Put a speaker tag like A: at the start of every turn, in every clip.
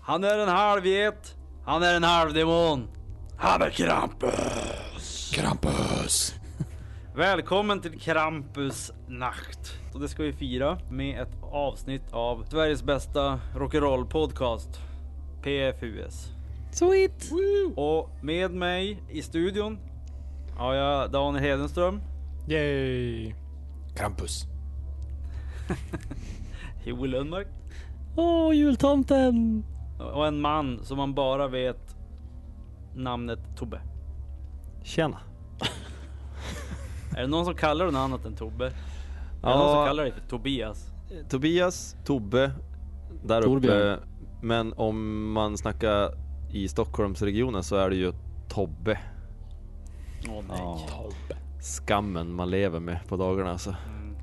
A: Han är en halvget. Han är en halvdemon. Han är Krampus.
B: Krampus.
A: Välkommen till Krampus nacht. Och det ska vi fira med ett avsnitt av Sveriges bästa rock'n'roll podcast. PFUS.
C: Sweet!
A: Och med mig i studion har jag Daniel Hedenström,
B: Yay. Krampus.
A: Joel Lundmark
C: Åh, jultomten!
A: och en man som man bara vet namnet Tobbe.
C: Tjena.
A: Är det någon som kallar dig något annat än Tobbe? Är det någon som
D: Ja,
A: kallar dig för Tobias?
D: Tobias, Tobbe, där
C: Torbjörn.
D: uppe. Men om man snackar i Stockholmsregionen så är det ju Tobbe.
A: Åh nej.
C: Ja.
D: Skammen man lever med på dagarna alltså.
A: Mm.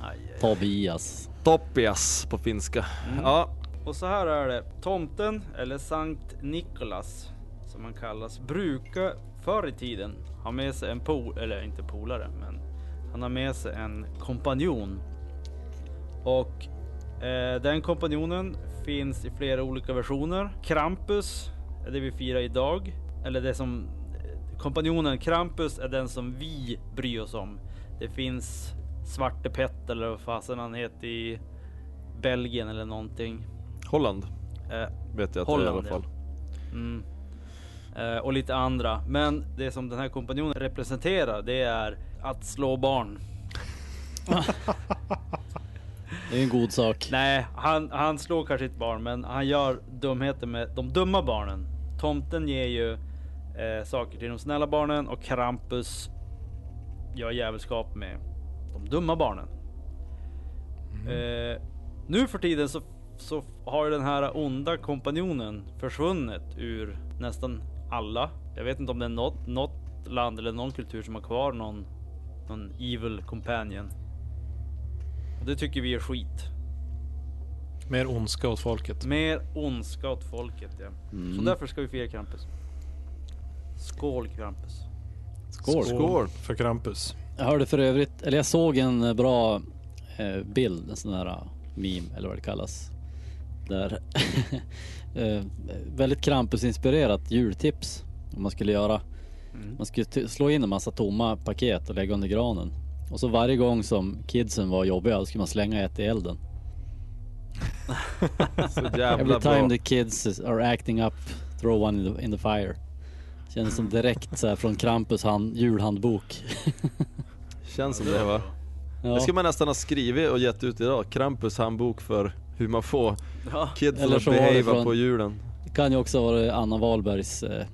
A: Aj, aj.
C: Tobias.
D: Topias på finska.
A: Mm.
D: Ja,
A: Och så här är det. Tomten, eller Sankt Nikolas som han kallas, brukar förr i tiden ha med sig en pol, eller inte polare, men han har med sig en kompanjon. Och eh, den kompanjonen finns i flera olika versioner. Krampus är det vi firar idag. Eller det som kompanjonen Krampus är den som vi bryr oss om. Det finns Svarte Pett eller vad fasen han heter i Belgien eller någonting.
D: Holland
A: Eh,
D: vet jag att
A: Holland,
D: det är i alla fall.
A: Mm. Eh, och lite andra. Men det som den här kompanjonen representerar det är att slå barn.
C: Det är en god sak.
A: Nej, han, han slår kanske inte barn men han gör dumheter med de dumma barnen. Tomten ger ju eh, saker till de snälla barnen och Krampus gör jävelskap med de dumma barnen. Eh, nu för tiden så, så har ju den här onda kompanjonen försvunnit ur nästan alla. Jag vet inte om det är något, något land eller någon kultur som har kvar någon, någon evil companion. Och det tycker vi är skit.
B: Mer ondska åt folket.
A: Mer ondska åt folket ja.
C: Mm.
A: Så därför ska vi fira Krampus. Skål Krampus.
C: Skål.
D: Skål.
B: för Krampus.
C: Jag hörde för övrigt, eller jag såg en eh, bra eh, bild, en sån här eh, meme eller vad det kallas. Där väldigt Krampus-inspirerat jultips om man skulle göra.
A: Mm.
C: Man skulle slå in en massa tomma paket och lägga under granen. Och så varje gång som kidsen var jobbiga då skulle man slänga ett i elden.
D: Så
C: Every
D: jävla
C: time
D: bra.
C: the kids are acting up, throw one in the, in the fire. Känns som direkt så här från Krampus hand, julhandbok.
D: Känns som det va?
C: Ja.
D: Det ska man nästan ha skrivit och gett ut idag. Krampus handbok för hur man får
A: Ja.
C: Eller
D: att behava på julen.
C: Det kan ju också vara Anna Wahlbergs eh,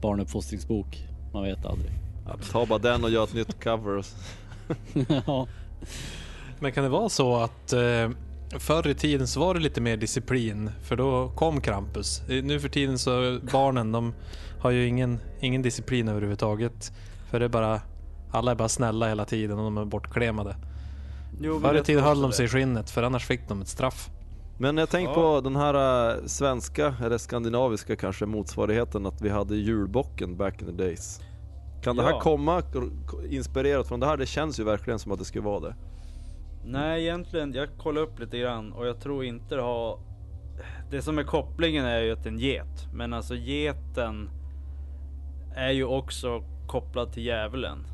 C: barnuppfostringsbok. Man vet aldrig.
D: Ja, ta bara den och gör ett nytt cover.
C: ja.
B: Men kan det vara så att eh, förr i tiden så var det lite mer disciplin för då kom Krampus. Eh, Nu för tiden så barnen de har ju ingen, ingen disciplin överhuvudtaget. För det är bara alla är bara snälla hela tiden och de är bortklemade.
A: Jo,
B: Förr i tiden höll de sig i skinnet för annars fick de ett straff.
D: Men jag tänker
A: Ja.
D: på den här äh, svenska, eller skandinaviska kanske, motsvarigheten att vi hade julbocken back in the days. Kan det
A: Ja.
D: här komma inspirerat från det här? Det känns ju verkligen som att det skulle vara det.
A: Nej egentligen, jag kollade upp lite grann och jag tror inte det har... Det som är kopplingen är ju att det är en get. Men alltså geten är ju också kopplad till djävulen.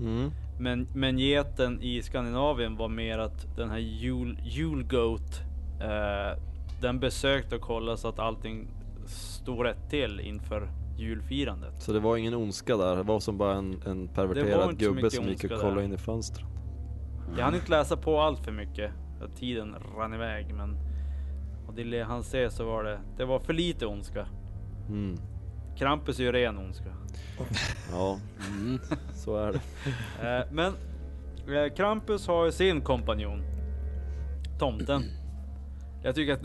D: Mm.
A: Men, men geten i Skandinavien var mer att den här jul, julgoat eh, Den besökte och kollade så att allting stod rätt till inför julfirandet.
D: Så det var ingen ondska där, det var som bara en, en perverterad gubbe som gick och kollade
A: där.
D: in i fönstret.
A: Jag hann inte läsa på allt för mycket. Tiden rann iväg men och det han ser så var det, det var för lite ondska.
D: Mm.
A: Krampus är ju ren ondska.
D: Ja,
C: Mm.
D: så är det.
A: Eh, men eh, Krampus har ju sin kompanjon. Tomten. Jag tycker att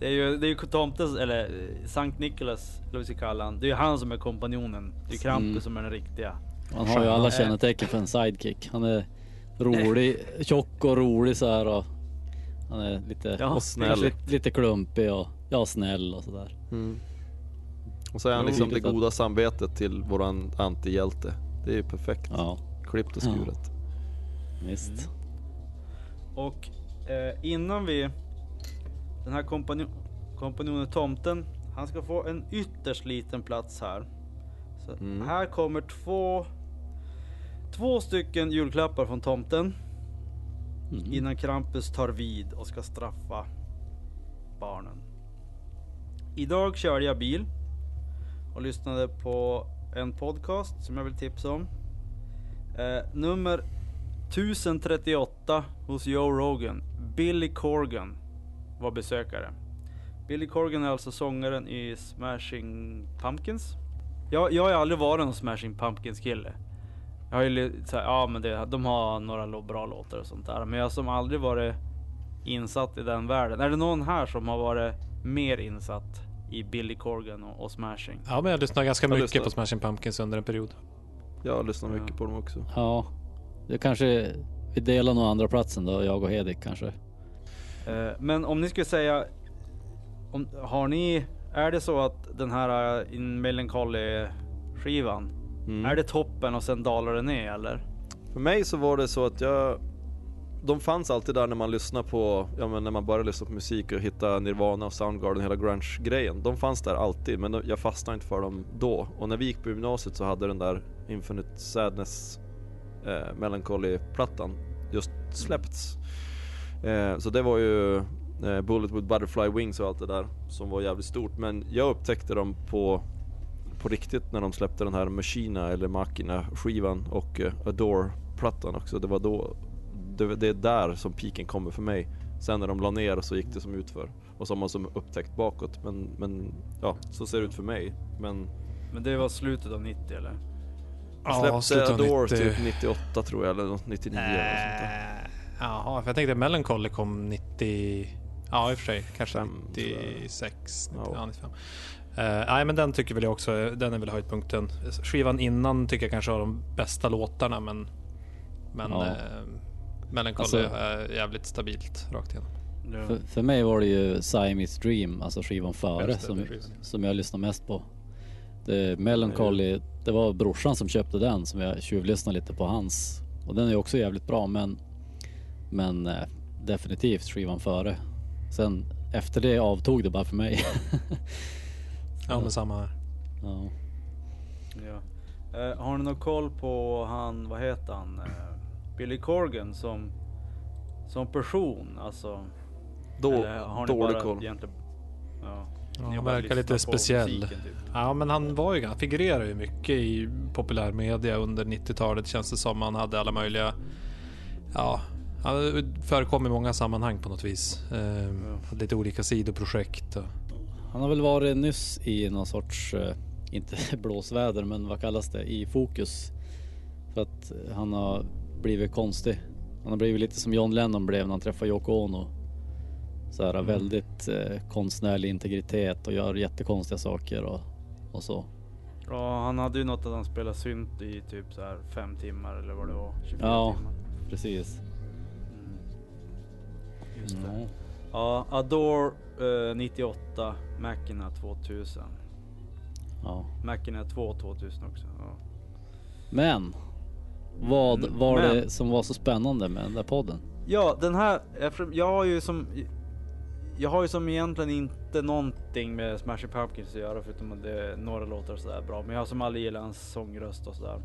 A: det är ju, det är ju tomten, eller eh, Sankt Nikolas, eller vi ska kalla han. Det är ju han som är kompanjonen. Det är Krampus
C: Mm.
A: som är den riktiga.
C: Han har ju alla kännetecken för en sidekick. Han är rolig, tjock och rolig så här och han är lite,
A: Ja,
D: Och snäll.
C: lite, lite klumpig och ja, snäll och sådär.
D: Mm. Och så är han liksom det goda samvetet till våran antihjälte. Det är ju perfekt.
C: Ja,
D: Klippt och skuret.
C: visst.
A: Och eh, innan vi... Den här kompanjon, kompanjonen Tomten, han ska få en ytterst liten plats här. Så
D: Mm.
A: här kommer två... Två stycken julklappar från Tomten.
C: Mm.
A: Innan Krampus tar vid och ska straffa barnen. Idag körde jag bil och lyssnade på en podcast som jag vill tipsa om. Eh, nummer 1038 hos Joe Rogan. Billy Corgan var besökare. Billy Corgan är alltså sångaren i Smashing Pumpkins. Jag, jag har ju aldrig varit någon Smashing Pumpkins kille. Jag har ju så här, ja men det, de har några bra låtar och sånt där. Men jag som aldrig varit insatt i den världen. Är det någon här som har varit mer insatt i Billy Corgan och, och Smashing?
B: Ja, men jag lyssnade ganska
D: Jag
B: mycket
D: lyssnar.
B: på Smashing Pumpkins under en period.
D: Jag lyssnar
A: Ja.
D: mycket på dem också.
C: Ja, det kanske vi delar nog andra platsen då, jag och Hedik kanske.
A: Eh, men om ni skulle säga, om, har ni, är det så att den här uh, In Melancholy skivan,
D: Mm.
A: är det toppen och sen dalar det ner eller?
D: För mig så var det så att jag de fanns alltid där när man lyssnade på, ja men när man började lyssna på musik och hitta Nirvana och Soundgarden, hela grunge-grejen. De fanns där alltid men jag fastnade inte för dem då. Och när vi gick på gymnasiet så hade den där Infinite Sadness eh, Melancholy-plattan just släppts. Eh, så det var ju eh, Bullet with Butterfly Wings och allt det där som var jävligt stort. Men jag upptäckte dem på på riktigt när de släppte den här Machina eller Machina skivan och eh, Adore-plattan också. Det var då, det, det är där som piken kommer för mig. Sen när de la ner så gick det som utför. Och så har man som upptäckt bakåt. Men, men ja, så ser det ut för mig. Men
A: Men det var slutet av 90 eller?
D: jag
B: slutet
D: släppte
B: av
D: Adore
B: 90.
D: typ 98 tror jag, eller något 99 eller något sånt där.
B: Eh, Jaha, för jag tänkte Melancholy kom 90... Ja, i och för sig. Kanske
D: Fem, tror jag.
B: 96, 90,
D: Ja.
B: ja. 95. Eh, nej, men den tycker väl jag också, den är väl höjdpunkten. Skivan innan tycker jag kanske har de bästa låtarna, men... Men
C: Ja.
B: eh, Melancholy
C: Alltså-
B: är jävligt stabilt rakt igenom.
A: Ja.
C: För, för mig var det ju Siamese Dream, alltså skivan före, som,
B: skivan.
C: som jag lyssnade mest på. Det, Melancholy, det var brorsan som köpte den som jag tjuvlyssnade lite på hans. Och den är också jävligt bra men, men eh, definitivt skivan före. Sen efter det avtog det bara för mig.
B: Ja, men samma här.
C: ja.
A: Ja. Eh, har ni någon koll på han, vad heter han? Eh, Billy Corgan som, som person? Alltså,
D: Då,
A: eller har ni
D: dålig
A: bara
D: koll.
A: egentligen... Ja,
B: han verkar lite speciell.
A: musiken, typ.
B: Ja, men han var ju, han figurerar ju mycket i populärmedia under 90-talet känns det som. Han hade alla möjliga, ja, han förekom i många sammanhang på något vis. Ehm,
A: Ja.
B: Lite olika sidoprojekt. Och,
C: Han har väl varit nyss i någon sorts, eh, inte blåsväder men vad kallas det, i fokus. För att han har blivit konstig. Han har blivit lite som John Lennon blev när han träffade Yoko Ono. Så här väldigt eh, konstnärlig integritet och gör jättekonstiga saker och, och så.
A: Ja, han hade ju något att han spelade synt i typ så här fem timmar eller vad det var. 24
C: Ja.
A: timmar.
C: Precis.
A: Mm. Just det.
C: Ja.
A: Adore eh, 98, Machina 2000.
C: Ja.
A: Machina 2 2000 också. Ja.
C: Men vad
A: Mm,
C: var
A: men-
C: det som var så spännande med den där podden?
A: Ja, den här, jag har ju som jag har ju som egentligen inte någonting med Smashing Pumpkins att göra förutom att det är några låtar sådär bra. Men jag har som aldrig gillat hans sångröst och sådär.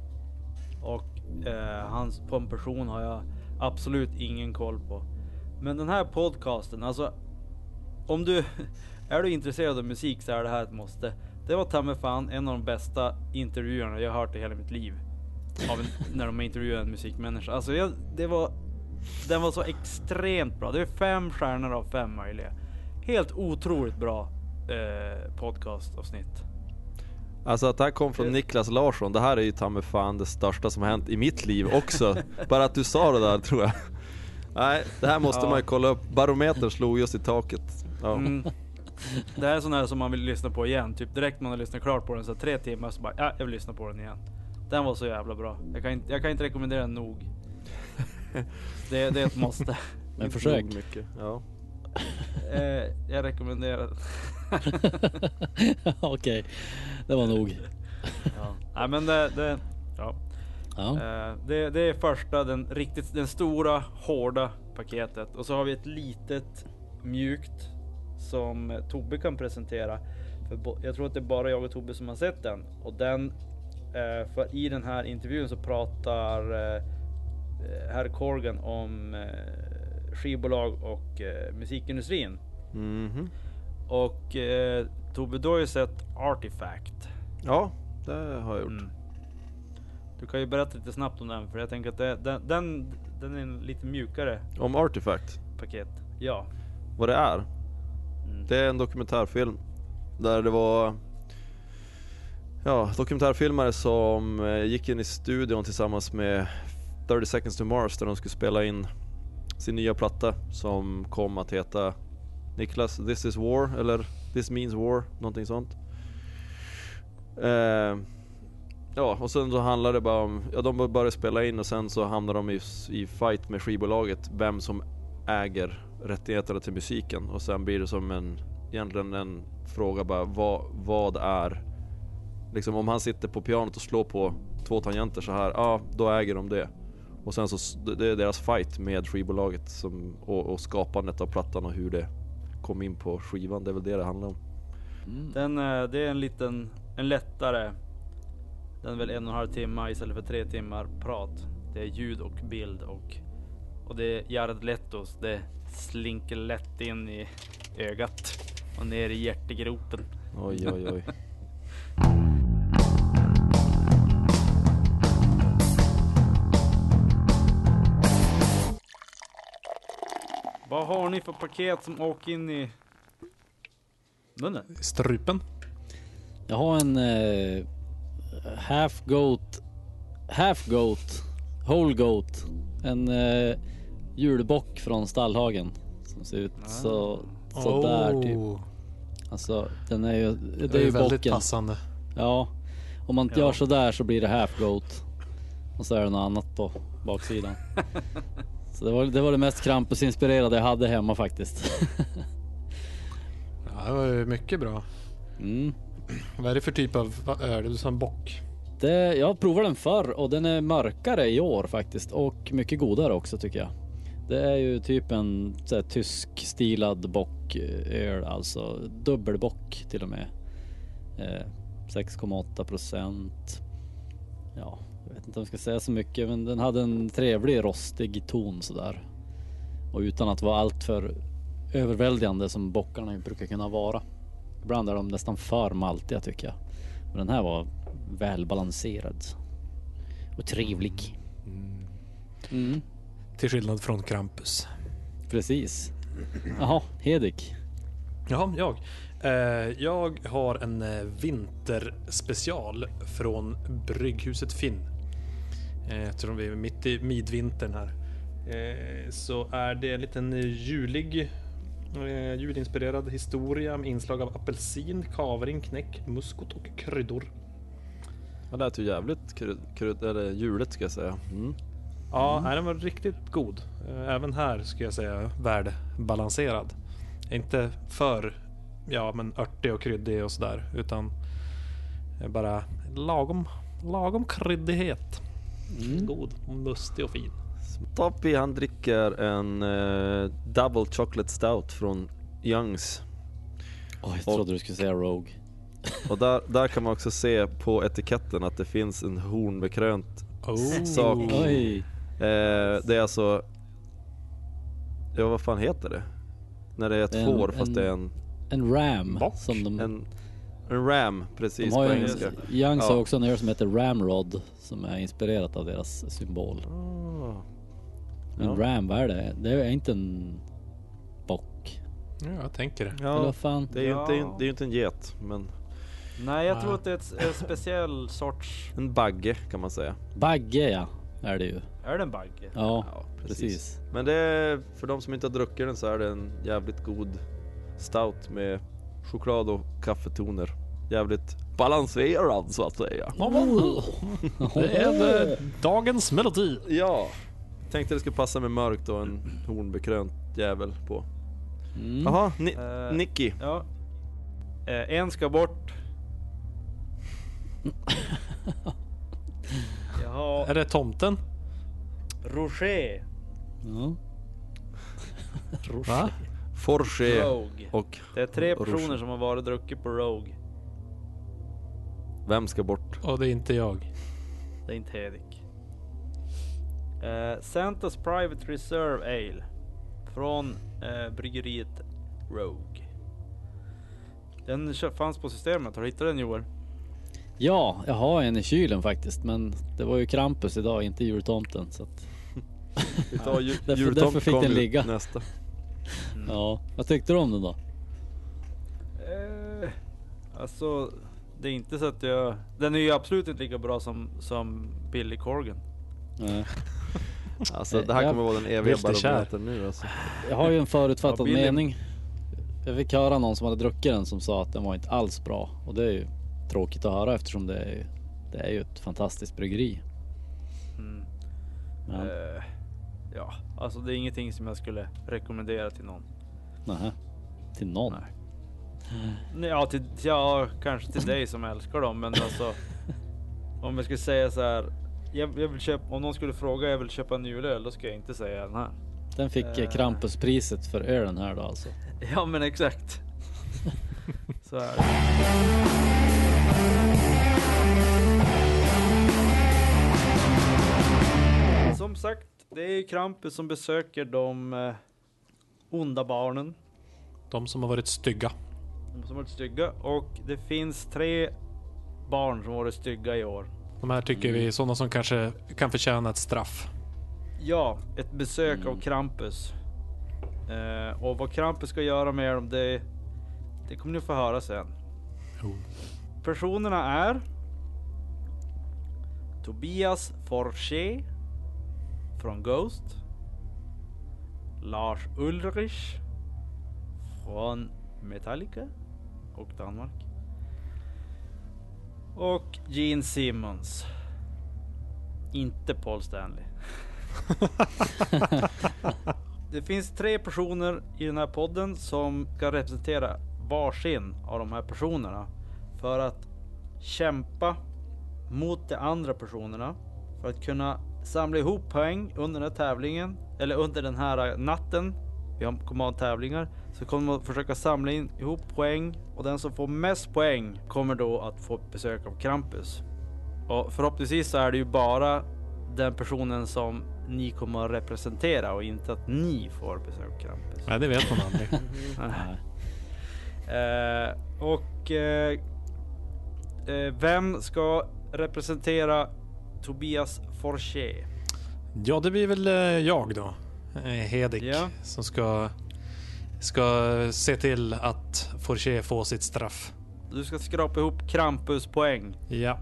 A: Och eh, hans, på en person har jag absolut ingen koll på. Men den här podcasten, alltså om du är du intresserad av musik så är det här ett måste. Det var ta fan en av de bästa intervjuerna jag har hört i hela mitt liv. Av en, när de intervjuar en musikmänniska. Alltså jag, det var den var så extremt bra. Det är fem stjärnor av fem möjliga. Helt otroligt bra eh, podcastavsnitt.
D: Alltså att det här kom från Niklas Larsson, det här är ju ta mig fan det största som har hänt i mitt liv också. Bara att du sa det där tror jag. Nej, det här måste
A: Ja.
D: man ju kolla upp. Barometern slog just i taket. Ja.
A: Mm. Det här är sån här som man vill lyssna på igen. Typ direkt man har lyssnat klart på den så tre timmar så bara ja, jag vill lyssna på den igen. Den var så jävla bra. Jag kan inte, jag kan inte rekommendera den nog. Det, det är ett måste.
C: Men försök.
D: Mycket. Ja.
A: Eh, jag rekommenderar.
C: Okej, det var nog.
A: Ja. Nej men det, det, ja.
C: Ja.
A: Eh, det, det är första, den riktigt, den stora hårda paketet. Och så har vi ett litet mjukt som Tobbe kan presentera. För jag tror att det är bara jag och Tobbe som har sett den. Och den, för i den här intervjun så pratar eh, herr Corgan om eh, skivbolag och eh, musikindustrin.
D: Mhm.
A: Och eh, Tobbe, du har ju sett Artifact.
D: Ja, det har jag gjort.
A: Mm. Du kan ju berätta lite snabbt om den, för jag tänker att det, den, den, den är en lite mjukare
D: Om Artifact,
A: paket. Ja.
D: vad det är.
A: Mm.
D: Det är en dokumentärfilm där det var Ja, dokumentärfilmare som eh, gick in i studion tillsammans med 30 seconds to Mars där de skulle spela in sin nya platta som kom att heta Niklas, This is War eller This means War, någonting sånt. Eh, ja, och sen så handlar det bara om, ja de började spela in och sen så hamnar de i, i fight med skivbolaget, vem som äger rättigheterna till musiken och sen blir det som en, egentligen en fråga bara, vad, vad är Liksom om han sitter på pianot och slår på två tangenter så här, ja då äger de det. Och sen så, det är deras fight med skivbolaget som, och, och skapandet av plattan och hur det kom in på skivan, det är väl det det handlar om.
C: Mm.
A: Den, eh, det är en liten, en lättare. Den är väl en och en halv timme istället för tre timmar prat. Det är ljud och bild och, och det är Jared Letos. Det slinker lätt in i ögat och ner i hjärtegropen.
D: Oj oj oj.
A: Vad har ni för paket som åker in i munnen?
B: Strupen.
C: Jag har en eh, half goat, half goat, whole goat. En eh, julbock från Stallhagen. Som ser ut så, så där typ.
B: Oh,
C: Alltså den är ju, det,
B: Det
C: är
B: är
C: ju
B: väldigt
C: bocken.
B: passande.
C: Ja, om man
A: Ja.
C: gör så där så blir det half goat. Och så är det något annat på baksidan. så det var, det var det mest Krampus-inspirerade jag hade hemma faktiskt.
B: Ja, det var ju mycket bra.
C: mm.
B: Vad är det för typ av öl? Du sa en bock.
C: Det, jag provade den förr och den är mörkare i år faktiskt och mycket godare också tycker jag. Det är ju typ en här, tysk stilad bocköl, alltså dubbelbock till och med. Eh, 6,8 procent. Ja, jag vet inte om jag ska säga så mycket, men den hade en trevlig rostig ton sådär. Och utan att vara alltför överväldigande som bockarna brukar kunna vara. Ibland är de nästan för maltiga tycker jag. Men den här var välbalanserad. Och trevlig. Mm,
B: Till skillnad från Krampus.
C: precis. Jaha, Hedik.
B: Jaha, jag. Eh, jag har en eh, vinterspecial från Brygghuset Finn. Eh, eftersom vi är mitt i midvintern här. Eh, så är det en liten eh, julig, eh, julinspirerad historia med inslag av apelsin, kavring, knäck, muskot och kryddor.
D: Det lät ju jävligt krydd, krydd, eller juligt ska jag säga. Mm.
B: Ja, nej, den var riktigt god. Eh, Även här skulle jag säga värdebalanserad. Inte för ja, men örtig och kryddig och sådär. Utan bara lagom, lagom kryddighet. God, och mustig och fin.
D: Toppy han dricker en eh, Double Chocolate Stout från Youngs.
C: Oj, jag trodde du skulle säga Rogue.
D: Och där, där kan man också se på etiketten att det finns en hornbekrönt
B: Oh.
D: sak.
C: Oj.
D: Eh, det är alltså... Ja vad fan heter det? När det är ett
C: En-
D: får fast
C: en-
D: det är en,
C: En Ram.
B: Bock?
C: Som de,
D: en, en ram
C: de
D: precis
C: har
D: på
C: ju
D: engelska.
C: en, Youngs
D: Ja.
C: har också en öl som heter Ramrod. Som är inspirerat av deras symbol.
D: Ah.
C: Men
D: Ja.
C: Ram, vad är det? Det är inte en bock.
B: Ja, jag tänker det.
C: Eller
D: Ja,
C: vad fan?
D: det är ju
A: Ja.
D: inte, det är ju inte en get men
A: Nej, jag
B: Nej.
A: tror att det är ett, en speciell sorts...
D: en bagge kan man säga.
C: Bagge ja, är det ju.
A: Är det en bagge?
C: Ja, precis.
D: Men det är, för de som inte har druckit den så är det en jävligt god stout med choklad och kaffetoner. Jävligt balanserad så att säga.
B: Det är eh, dagens melodi.
D: Ja, tänkte det skulle passa med mörkt och en hornbekrönt jävel på.
C: Mm.
D: Jaha, Ni
A: Eh,
D: Nicky.
A: Ja. Eh, en ska bort. Jag har
B: Är det tomten?
A: Roger.
C: Ja.
B: Va?
D: Forge
A: Rogue.
D: och
A: Det är tre personer som har varit och druckit på Rogue.
D: vem ska bort?
B: Och det är inte jag.
A: Det är inte Hedik. Eh, Santas Private Reserve Ale. Från eh, bryggeriet Rogue. Den fanns på systemet. Har du hittat den Joel?
C: ja, jag har en i kylen faktiskt. Men det var ju Krampus idag, inte jultomten. Så att,
D: Vi tar ju,
C: Därför- därför fick den ligga.
D: Nästa.
C: Ja. Vad tyckte du om den då?
A: Eh, alltså, det är inte så att jag... Den är ju absolut inte lika bra som, som Billy Corgan.
C: Nej.
D: Alltså det här
C: Jag-
D: kommer vara den eviga
B: Vilt är kär.
D: barometern nu alltså.
C: Jag har ju en förutfattad
A: Ja, Billy-
C: mening. Jag fick höra någon som hade druckit den som sa att den var inte alls bra. Och det är ju tråkigt att höra eftersom det är, ju- det är ju ett fantastiskt bryggeri.
A: Mm.
C: Men,
A: Eh, ja, alltså det är ingenting som jag skulle rekommendera till någon.
C: Nähä. Till någon.
A: Nej. Ja, till, ja, kanske till dig som älskar dem, men alltså. Om jag skulle säga så här. Jag, jag vill köpa, om någon skulle fråga jag vill köpa en julöl, då ska jag inte säga den här.
C: Den fick
A: Eh.
C: eh. Krampuspriset för ölen här då alltså.
A: Ja men exakt. så är det. Som sagt, det är Krampus som besöker de eh, onda barnen.
B: De som har varit stygga.
A: De som varit stygga. Och det finns tre barn som varit stygga i år.
B: De här tycker vi är sådana som kanske kan förtjäna ett straff.
A: Ja, ett besök
C: Mm.
A: av Krampus. Eh, och vad Krampus ska göra med dem, det, det kommer ni få höra sen.
B: Oh.
A: Personerna är Tobias Forché från Ghost. Lars Ulrich från Metallica och Danmark. Och Gene Simmons. Inte Paul Stanley. Det finns tre personer i den här podden som ska representera varsin av de här personerna för att kämpa mot de andra personerna för att kunna samla ihop poäng under den här tävlingen eller under den här natten. Vi kommer ha tävlingar så kommer man försöka samla in ihop poäng och den som får mest poäng kommer då att få besök av Krampus. Och förhoppningsvis så är det ju bara den personen som ni kommer att representera och inte att ni får besök av Krampus.
B: Nej, det vet man aldrig.
A: Eh, och eh, eh, vem ska representera Tobias Forché?
B: Ja, det blir väl eh, jag då. Eh, Hedik.
A: Ja.
B: Som ska, ska se till att Forché får sitt straff.
A: Du ska skrapa ihop Krampus poäng.
B: Ja.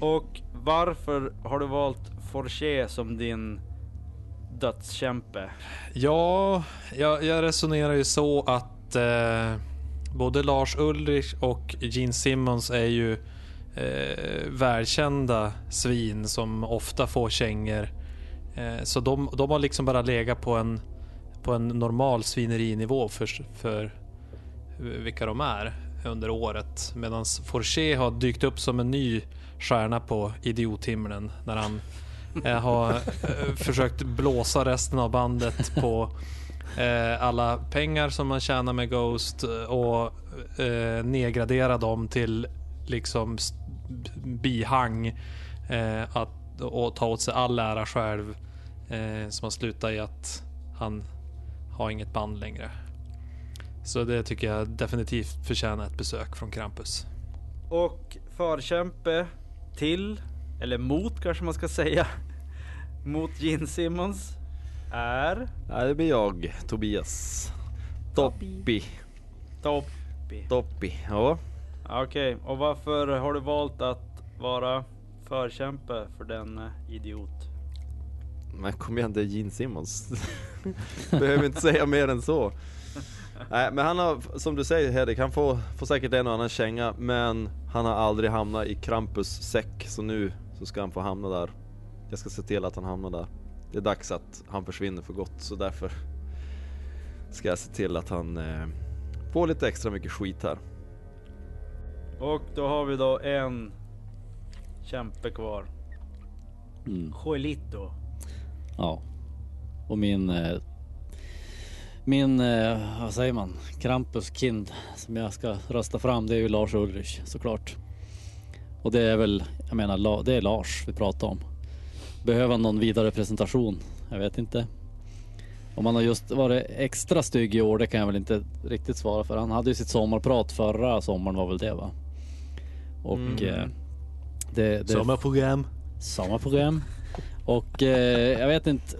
A: Och varför har du valt Forché som din dödskämpe?
B: Ja, jag, jag resonerar ju så att eh, både Lars Ulrich och Gene Simmons är ju eh, välkända svin som ofta får kängor. Eh, så de, de har liksom bara legat på en, på en normal svinerinivå för, för vilka de är under året. Medan Forché har dykt upp som en ny stjärna på idiothimlen när han eh, har eh, försökt blåsa resten av bandet på eh, alla pengar som man tjänar med Ghost och eh, nedgradera dem till liksom bihang eh, att, och ta åt sig all ära själv eh, som har slutat i att han har inget band längre. Så det tycker jag definitivt förtjänar ett besök från Krampus.
A: Och förkämpe till, eller mot kanske man ska säga, mot Gene Simmons är
D: Nej det blir jag, Tobias. Toppi.
A: Toppi.
D: Toppi. Ja.
A: Okej, och varför har du valt att vara förkämpe för den eh, idiot?
D: Men kom igen, det är Gene Simmons. Behöver inte säga mer än så. Nej men han har, som du säger Hedik, han får, får säkert en och annan känga men han har aldrig hamnat i Krampus säck så nu så ska han få hamna där. Jag ska se till att han hamnar där. Det är dags att han försvinner för gott så därför ska jag se till att han eh, får lite extra mycket skit här.
A: Och då har vi då en kämpe kvar.
C: Mm.
A: Joelito.
C: Ja. Och min... Eh, min, eh, vad säger man? Krampus kind som jag ska rösta fram det är ju Lars Ulrich såklart. Och det är väl, jag menar det är Lars vi pratar om. Behöver han någon vidare presentation? Jag vet inte. Om han har just varit extra stygg i år, det kan jag väl inte riktigt svara för. Han hade ju sitt sommarprat förra sommaren var väl det va? Och
D: Mm.
C: eh, det, det,
B: Sommarprogram.
C: samma program. Och eh, jag vet inte.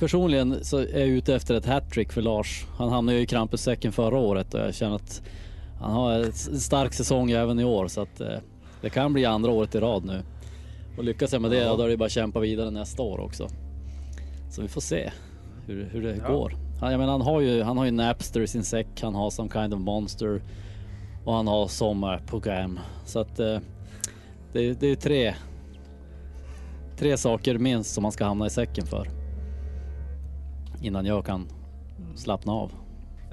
C: Personligen så är jag ute efter ett hattrick för Lars. Han hamnade ju i Krampussäcken förra året och jag känner att han har en stark säsong även i år så att eh, det kan bli andra året i rad nu. Och lyckas jag med det
D: Ja.
C: då är det bara att kämpa vidare nästa år också. Så vi får se hur, hur det
A: Ja.
C: går. Han, jag menar, han har ju, han har ju Napster i sin säck, han har Some Kind of Monster och han har sommarprogram. Så att eh, det, det är tre Tre saker minst som man ska hamna i säcken för. Innan jag kan slappna av.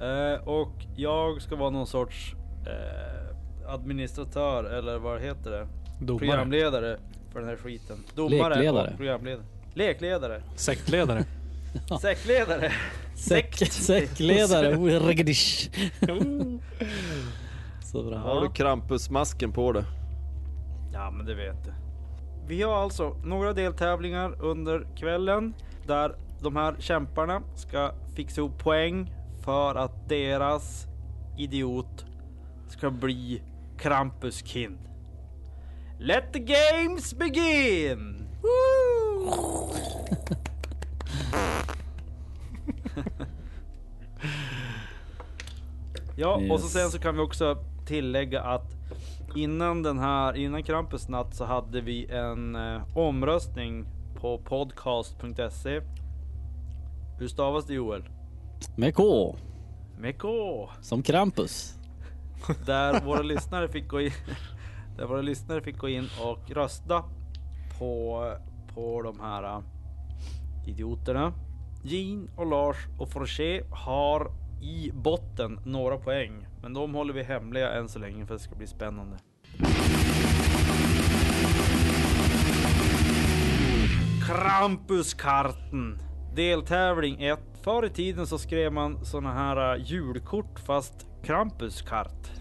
A: Eh, och jag ska vara någon sorts eh, administratör eller vad heter det?
B: Domare.
A: Programledare för den här skiten. Domare
C: Lekledare.
A: och programledare. Lekledare.
B: Sektledare.
A: Säckledare.
C: Säck, säckledare. Så bra.
D: Har du Krampusmasken på dig?
A: Ja men det vet du. Vi har alltså några deltävlingar under kvällen där de här kämparna ska fixa ihop poäng för att deras idiot ska bli Krampus Kind. Let the games begin! Ja, och så sen så kan vi också tillägga att innan den här, innan Krampus natt så hade vi en eh, omröstning på podcast.se. Hur stavas det Joel?
C: Med K.
A: Med K.
C: Som Krampus.
A: Där våra lyssnare fick gå in, där våra lyssnare fick gå in och rösta på, på de här eh, idioterna. Jean och Lars och Forché har i botten några poäng, men de håller vi hemliga än så länge för att det ska bli spännande. Krampuskarten. Deltävling 1. Förr i tiden så skrev man såna här äh, julkort fast Krampuskart.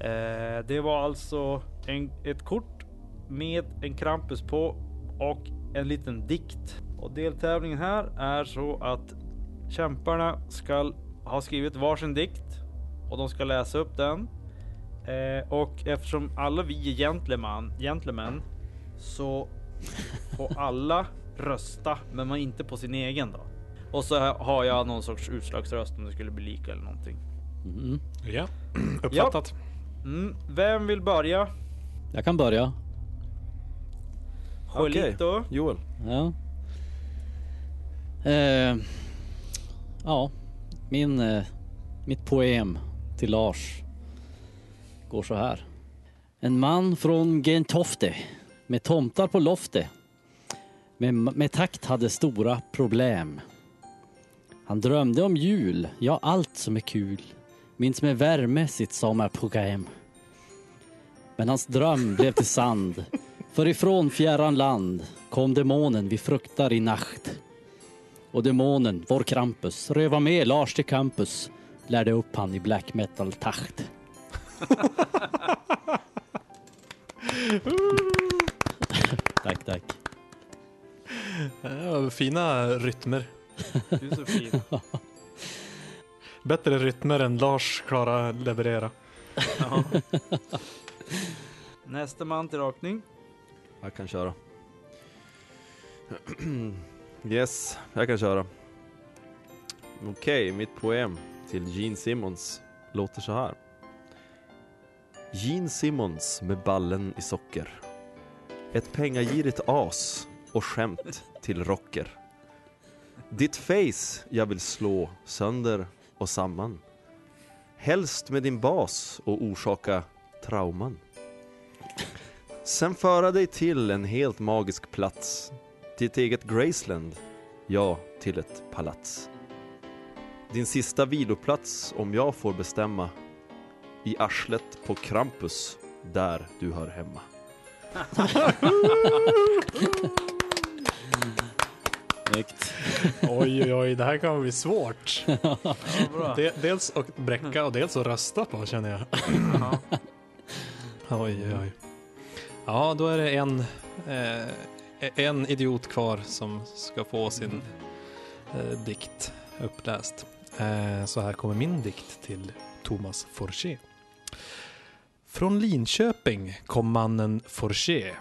A: Eh, det var alltså en, ett kort med en Krampus på och en liten dikt. Och deltävlingen här är så att kämparna ska ha skrivit varsin dikt och de ska läsa upp den. Eh, och eftersom alla vi är gentleman, gentlemen så får alla rösta, men man inte på sin egen då. Och så har jag någon sorts utslagsröst om det skulle bli lika eller någonting.
C: Mm.
B: Ja, uppfattat.
A: Mm, vem vill börja?
C: Jag kan börja.
D: Okej.
A: Joelito?
D: Joel.
C: Ja. Eh, ja, min, eh, mitt poem till Lars går så här. En man från Gentofte med tomtar på loftet med, med takt hade stora problem. Han drömde om jul, ja allt som är kul minns med värme sitt sommarprogram. Men hans dröm blev till sand för ifrån fjärran land kom demonen vi fruktar i nacht. Och demonen, vår Krampus, röva med Lars till campus, lärde upp han i black metal-takt. tack, tack.
B: Ja, fina rytmer.
A: Du är så fin.
B: Bättre rytmer än Lars klarar leverera.
A: Ja. Nästa man till rakning.
D: Jag kan köra. yes, jag kan köra. Okej, mitt poem till Gene Simmons låter så här. Gene Simmons med ballen i socker. Ett pengagirigt as och skämt till rocker. Ditt face jag vill slå sönder och samman. Helst med din bas och orsaka trauman. Sen föra dig till en helt magisk plats. Ditt eget Graceland. Ja, till ett palats. Din sista viloplats om jag får bestämma. I arslet på Krampus, där du hör hemma.
C: Snyggt.
B: Oj, oj, oj, det här kan bli svårt.
A: Ja, bra.
B: De, dels att bräcka och dels att rösta på känner jag.
A: Ja.
B: Oj, oj, oj. Ja, då är det en, eh, en idiot kvar som ska få sin eh, dikt uppläst. Eh, så här kommer min dikt till Thomas Forché. Från Linköping kom mannen Forché.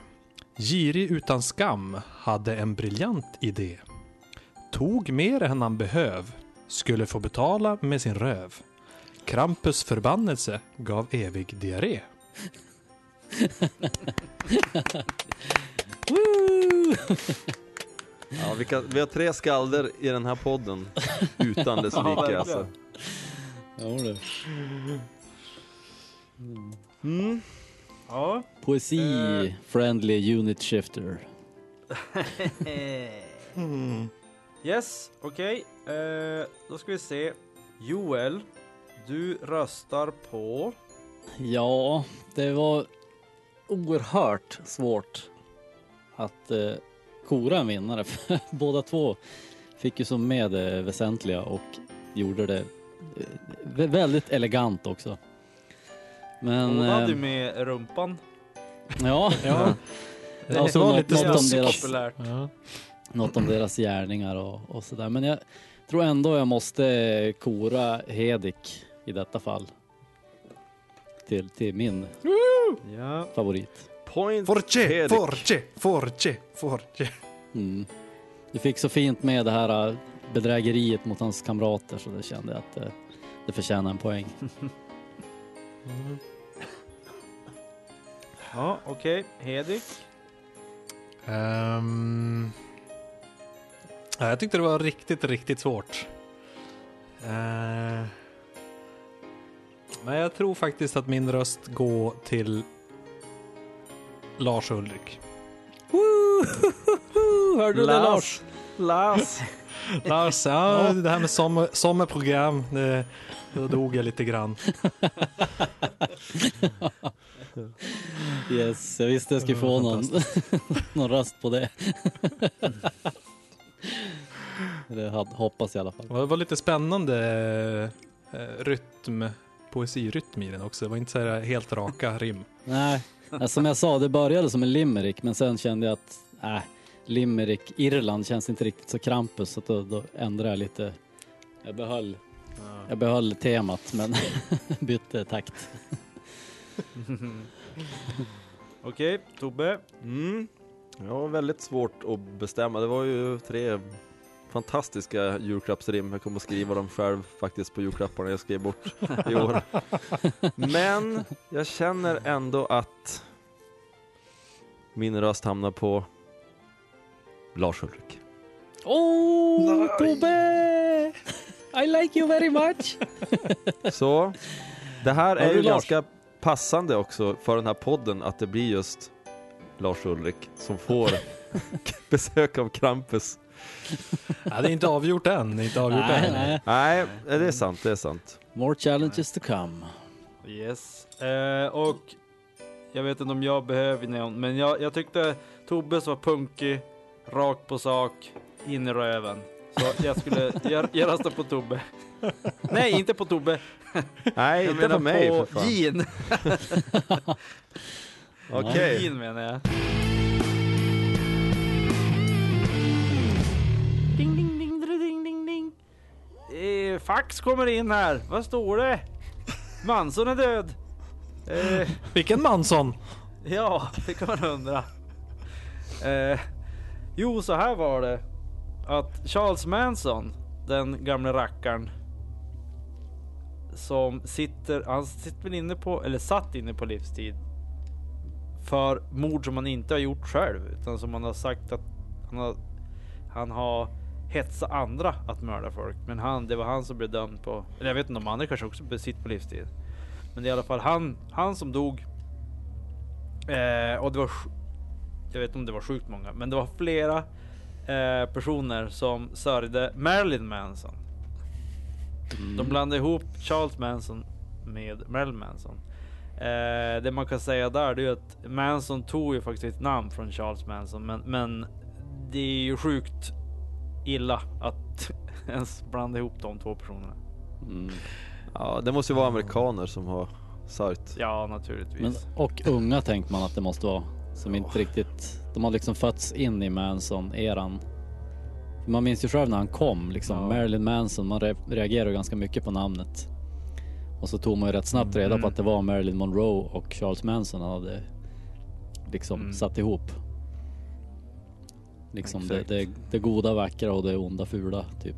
B: Girig utan skam, hade en briljant idé. Tog mer än han behöv, skulle få betala med sin röv. Krampus förbannelse gav evig diarré.
C: Woo!
D: Ja, vi, kan, vi har tre skalder i den här podden utan dess
A: Ja,
D: like alltså.
C: Ja, du.
D: Mm.
A: Ja.
C: Poesi,
A: Eh.
C: friendly unit shifter.
A: Yes, okej. Eh, då ska vi se. Joel, du röstar på...
C: Ja, det var oerhört svårt att eh, kora en vinnare. Båda två fick ju som med det väsentliga och gjorde det eh, vä- väldigt elegant också. Men
A: Båda hade ju
C: eh,
A: med rumpan.
C: ja,
B: Ja, det
C: så
B: var
C: något-
B: lite
C: något om deras-.
B: Ja.
C: något om deras gärningar och, och sådär. Men jag tror ändå jag måste kora Hedik i detta fall. Till, till min
A: Ja.
C: favorit.
D: Point
B: Forche, forche, forche, forche.
C: Mm. Du fick så fint med det här äh, bedrägeriet mot hans kamrater så det kände jag att eh, det förtjänar en poäng.
A: Ja, okej. Hedik.
B: Ehm, ja, jag tyckte det var riktigt, riktigt svårt. Eh, men jag tror faktiskt att min röst går till Lars Ulrik.
C: Hörde du det Lars?
A: Lars.
B: Lars, ja, det här med sommar, sommarprogram, det, då dog jag lite grann.
C: Yes, jag visste jag skulle få någon, någon röst på det. det hoppas jag i alla fall.
B: Det var lite spännande eh, rytm, poesirytm i den också. Det var inte så här helt raka rim.
C: Nej, som jag sa, det började som en limerick men sen kände jag att äh, limerick Irland känns inte riktigt så Krampus så att då, då ändrade jag lite. Jag behöll, jag behöll temat men bytte takt.
A: Okej, Tobbe.
D: Mm. Ja, var väldigt svårt att bestämma. Det var ju tre fantastiska julklappsrim. Jag kommer att skriva dem själv faktiskt på julklapparna jag skrev bort i år. Men jag känner ändå att min röst hamnar på Lars Ulrik.
C: Oh, Tobbe! I like you very much!
D: Så det här är ju
C: Lars.
D: ganska passande också för den här podden att det blir just Lars Ulrik som får besök av Krampus.
B: Ja, det är inte avgjort än. Det är inte avgjort
C: nej,
B: än.
C: nej.
D: Nej, det är sant, det är sant.
C: More challenges to come.
A: Yes. Eh, och jag vet inte om jag behöver någon, men jag, jag tyckte Tobbes var punkig, rakt på sak, in i röven. Så jag skulle, jag, jag röstar på Tobbe. Nej, inte på Tobbe.
D: Nej,
A: Jag
D: inte på mig
A: på
D: för fan.
A: Jean.
D: Okej.
A: Jean menar jag. Fax kommer in här. Vad står det? Manson är död. Eh,
B: Vilken Mansson?
A: Ja, det kan man undra. Eh, jo, så här var det. Att Charles Manson, den gamle rackaren. Som sitter, han sitter väl inne på, eller satt inne på livstid. För mord som han inte har gjort själv. Utan som han har sagt att han har, han har hetsat andra att mörda folk. Men han, det var han som blev dömd på, eller jag vet inte om andra kanske också sitter på livstid. Men det är i alla fall han, han som dog Eh, och det var, jag vet inte om det var sjukt många, men det var flera eh, personer som sörjde Marilyn Manson. De blandade ihop Charles Manson med Marilyn Manson. Eh, det man kan säga där det är att Manson tog ju faktiskt ett namn från Charles Manson men, men det är ju sjukt illa att ens blanda ihop de två personerna.
C: Mm.
D: Ja, det måste ju vara amerikaner som har sajt.
A: Ja naturligtvis.
C: Men, och unga tänkte man att det måste vara. Som inte riktigt, de har liksom fötts in i Manson-eran. Man minns ju själv när han kom, liksom
A: Ja.
C: Marilyn Manson, man re reagerar ganska mycket på namnet. Och så tog man ju rätt snabbt reda
A: Mm.
C: på att det var Marilyn Monroe och Charles Manson han hade liksom
A: Mm.
C: satt ihop. Liksom det, det, det goda vackra och det onda fula typ.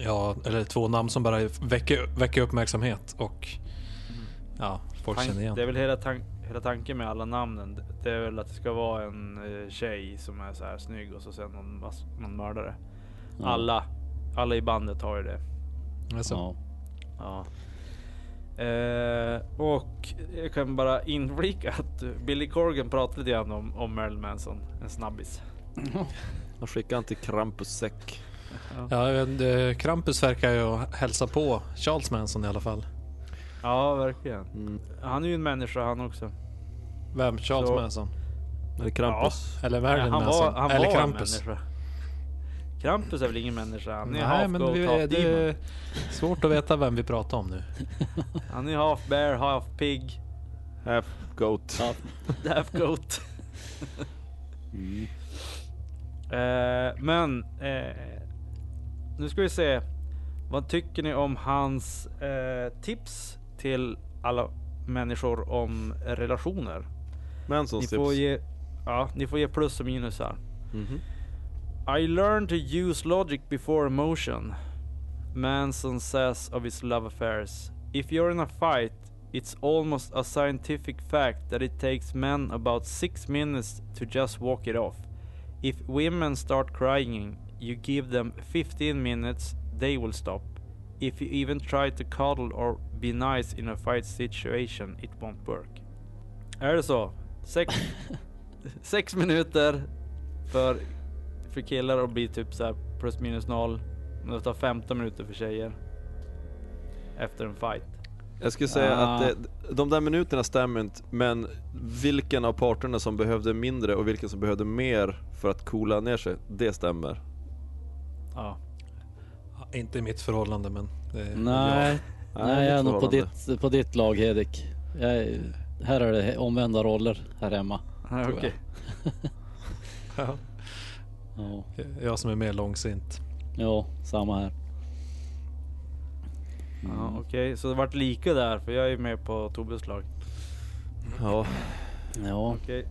B: Ja, eller två namn som bara väcker, väcker uppmärksamhet och ja, folk
A: Tank-
B: känner igen.
A: Det är väl hela, tank, hela tanken med alla namnen. Det- är väl att det ska vara en eh, tjej som är så här snygg och så sen någon, någon mördare.
C: Ja.
A: Alla, alla i bandet har ju det.
B: Alltså,
C: Ja.
A: Ja. Eh, och jag kan bara inflika att Billy Corgan pratade lite grann om, om Marilyn Manson. En snabbis.
D: De skickar han till Krampus säck.
B: Ja, Krampus verkar ju hälsa på Charles Manson i alla fall.
A: Ja, verkligen.
D: Mm.
A: Han är ju en människa han också.
B: Vem? Charles
A: Så-
B: Manson?
D: Eller Krampus.
B: Eller Marilyn
A: han
B: Manson?
A: var, han
B: Eller
A: var
B: Krampus?
A: en människa. Krampus är väl ingen människa? Han är
B: Nej,
A: half
B: men vi,
A: half
B: det
A: demon.
B: är svårt att veta vem vi pratar om nu.
A: Han är half bear, half pig,
D: Half goat.
C: Ja.
A: half goat.
C: Mm.
A: Eh, men eh, nu ska vi se. Vad tycker ni om hans eh, tips till alla människor om relationer? Ni
D: Mansons
A: får,
D: tips.
A: ge, ja, ni får ge plus och minus här.
D: Mhm.
A: I learned to use logic before emotion. Manson says of his love affairs. If you're in a fight, it's almost a scientific fact that it takes men about six minutes to just walk it off. If women start crying, you give them 15 minutes, they will stop. If you even try to cuddle or be nice in a fight situation, it won't work. Är det så? Sex, sex minuter för, för killar att bli typ så här plus minus noll. Men det tar 15 minuter för tjejer. Efter en fight.
D: Jag skulle säga
C: Ah.
D: att det, de där minuterna stämmer inte, men vilken av parterna som behövde mindre och vilken som behövde mer för att coola ner sig, det stämmer.
A: Ja.
B: Ja, Inte i mitt förhållande men... Det,
C: Nej, nej jag är nog på ditt, på ditt lag Hedik. Jag, är- här är det omvända roller här hemma. Tror
A: Okej.
B: Ja,
C: Ja,
B: jag som är mer långsint.
C: ja samma här.
A: Ja, Okej, så det vart lika där för jag är med på Tobbes lag.
D: Ja,
C: Ja,
A: Okej.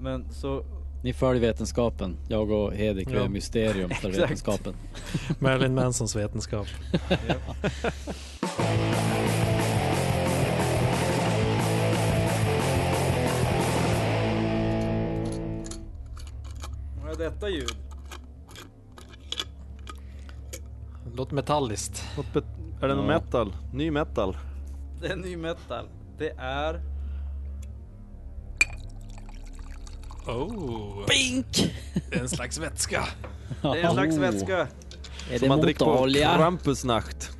A: Men så
C: ni följer vetenskapen. Jag och Hedik vi
B: Ja.
C: är mysterium för vetenskapen.
B: Marilyn Mansons vetenskap.
A: vad är detta ljud?
B: Låter metalliskt.
D: Något bet- är det någon
C: Ja.
D: metal? Ny metal?
A: Det är ny metal. Det är...
B: Oh,
C: Bink!
B: det är en slags vätska.
A: Det är en slags vätska.
C: Är
D: Som
C: det
D: man dricker på
C: motorolja?
D: Krampusnacht.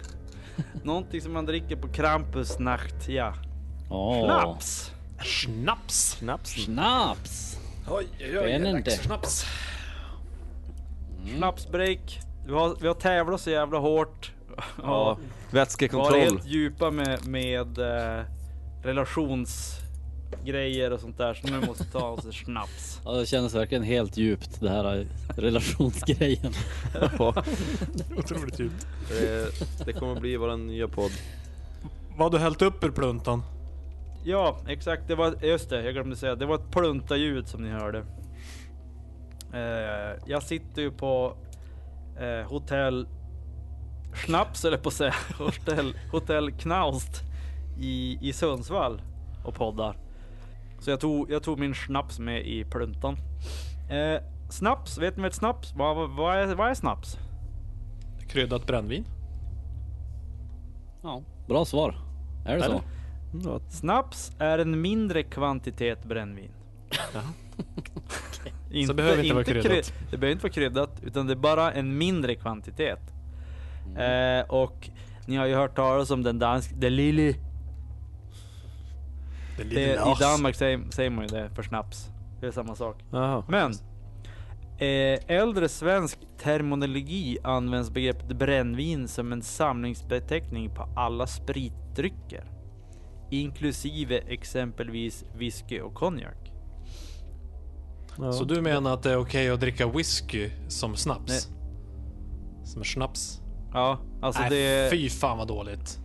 A: Någonting som man dricker på Krampusnacht, ja.
C: Ja.
A: Snaps!
B: Schnaps.
D: Snapsen.
C: Snaps!
B: Oj, oj,
C: Spännande.
B: dags Schnaps.
A: Snapsbreak. Vi har, vi har tävlat så jävla hårt.
D: Ja,
A: Och varit
D: vätskekontroll.
A: helt djupa med, med eh, relationsgrejer och sånt där. Så nu måste vi ta oss en snaps.
C: Ja, det kändes verkligen helt djupt det här relationsgrejen.
D: Ja,
B: Otroligt djupt.
D: det, det kommer bli vår nya podd.
B: Vad du hällt upp ur pluntan?
A: Ja, exakt. Det var, just det, jag glömde säga. Det var ett plunta-ljud som ni hörde. Eh, jag sitter ju på eh, hotell Schnaps eller på att säga. Hotell, hotell Knaust i, i Sundsvall och poddar. Så jag tog, jag tog min snaps med i pluntan. Eh, snaps, vet ni vad ett snaps? Vad, vad, vad, är, vad är snaps?
B: Kryddat brännvin?
C: Ja, bra svar. Är det
B: Eller?
C: så?
D: Ja,
A: Snaps är en mindre kvantitet brännvin.
B: Så behöver inte vara kryddat.
A: det behöver inte vara kryddat, utan det är bara en mindre kvantitet. Eh, och ni har ju hört talas om den dansk, det lille.
B: Det
A: Det,
B: lilla
A: I. Danmark säger, säger man ju det för snaps. Det är samma sak.
D: Jaha.
A: Men eh, äldre svensk terminologi används begreppet brännvin som en samlingsbeteckning på alla spritdrycker. Inklusive exempelvis whisky och konjak.
D: Ja.
B: Så du menar att det är okej att dricka whisky som snaps? Som snaps?
A: Ja, alltså
B: Nej,
A: det...
B: fy fan vad dåligt.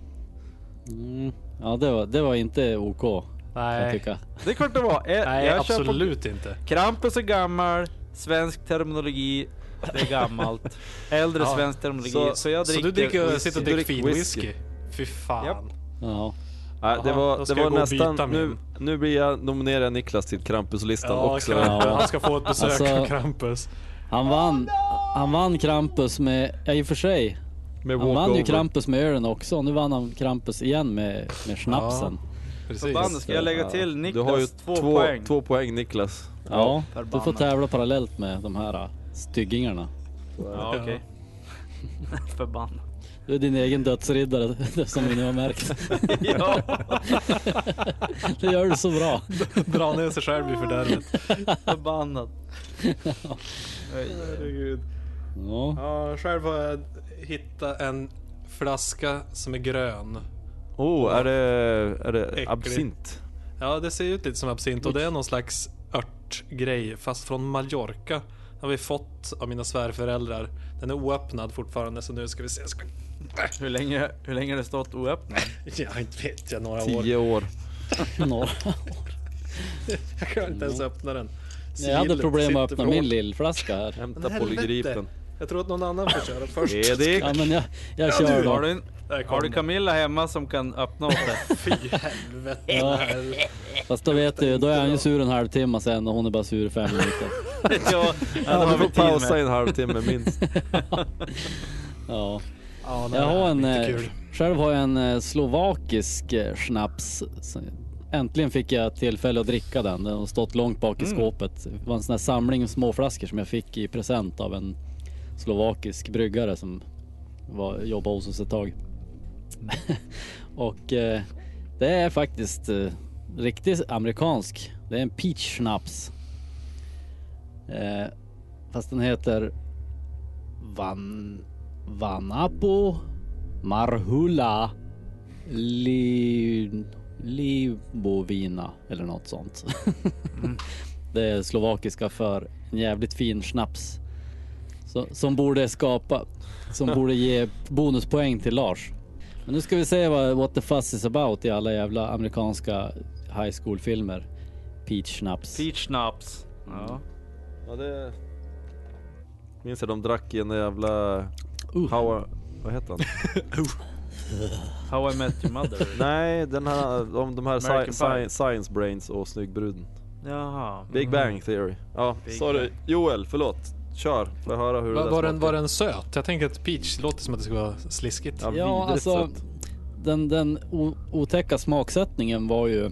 C: Mm. Ja, det var, det var inte OK jag
B: Nej.
A: Det är klart det var. Eh,
B: nej
A: jag på-
B: absolut inte.
A: Krampus är gammal, svensk terminologi, det är gammalt. Äldre
B: Ja,
A: svensk terminologi.
D: så-
A: Så, jag
B: Så
A: dricker...
B: du dricker,
D: whisky.
B: sitter och dricker fin
D: whisky.
B: whisky? Fy fan.
A: Japp.
C: Ja.
D: Nej, det var, det var nästan, nu, nu blir jag nominerar jag Niklas till Krampuslistan
B: Ja,
D: också.
B: Krampus.
C: Ja.
B: Han ska få ett besök
C: Alltså-
B: av Krampus.
C: Han vann, han vann Krampus med, ja i och för sig,
D: Med
C: han vann ju. Krampus med ölen också. och Nu vann han Krampus igen med, med snapsen.
B: Precis.
A: Förbannat, ska jag lägga till
D: Du
A: Niklas
D: har ju
A: två,
D: två,
A: poäng?
D: två poäng Niklas.
C: Ja, du får
A: förbannat.
C: tävla parallellt med de här styggingarna.
A: Ja, okej. Förbannat.
C: Du är din egen dödsriddare som vi nu har märkt.
A: ja.
C: Det gör du så bra.
B: Dra ner sig själv i fördärvet.
A: Förbannat.
B: Herregud.
C: Ja.
B: Ja, själv har jag hittat en flaska som är grön.
D: Oh, är det, är det
B: Äcklig.
D: absint?
B: Ja, det ser ut lite som absint och det är någon slags örtgrej fast från Mallorca. Den har vi fått av mina svärföräldrar. Den är oöppnad fortfarande så nu ska vi se. Jag ska...
A: Hur länge, hur länge har det stått oöppnat?
B: Ja, inte vet jag, några år.
D: Tio år.
C: Några.
B: Jag kan inte ens öppna den.
C: Jag hade problem att
B: sitter
C: öppna min lillflaska här.
D: Hämta polygripen.
B: Jag tror att någon annan får köra först.
D: Edik!
C: Ja men jag, jag
B: Ja,
C: kör
B: du,
A: Har du, har du. Camilla hemma som kan öppna åt dig?
B: Fy helvete.
C: Ja. Fast då vet du, då är han ju sur en halvtimme sen och hon är bara sur i fem minuter.
A: ja, ja,
D: du
A: vi
D: får pausa i
A: med.
D: en halvtimme minst.
C: Ja.
B: Ja,
C: Jag har en, eh, själv har jag en eh, slovakisk eh, schnaps. Så Äntligen fick jag tillfälle att dricka den. Den har stått långt bak i
A: Mm.
C: skåpet. Det var en sån här samling småflaskor som jag fick i present av en slovakisk bryggare som var, jobbade hos oss ett tag. Och eh, det är faktiskt eh, riktigt amerikansk. Det är en peach schnaps. Eh, fast den heter Van Vanapo Marhula Li, Libovina eller något sånt. Det är slovakiska för en jävligt fin snaps. Så, som borde skapa, som borde ge bonuspoäng till Lars. Men nu ska vi se vad What the Fuss is about i alla jävla amerikanska high school filmer. Peach snaps.
A: Peach Schnapps. Ja.
D: Ja, det... Minns jag de drack i en jävla...
C: Uh.
D: How... Vad heter han?
A: How I Met Your Mother.
D: Nej, den här, de, de här sci- sci- Science Brains och Snyggbruden.
A: Jaha.
D: Big Bang Theory. Ja,
A: Big
D: sorry.
A: Bang.
D: Joel, förlåt. Kör, får jag höra hur
B: Var,
D: det
B: var, den, var den söt? Jag tänker att peach låter som att det ska vara sliskigt.
D: Ja,
C: Ja, alltså den, den otäcka smaksättningen var ju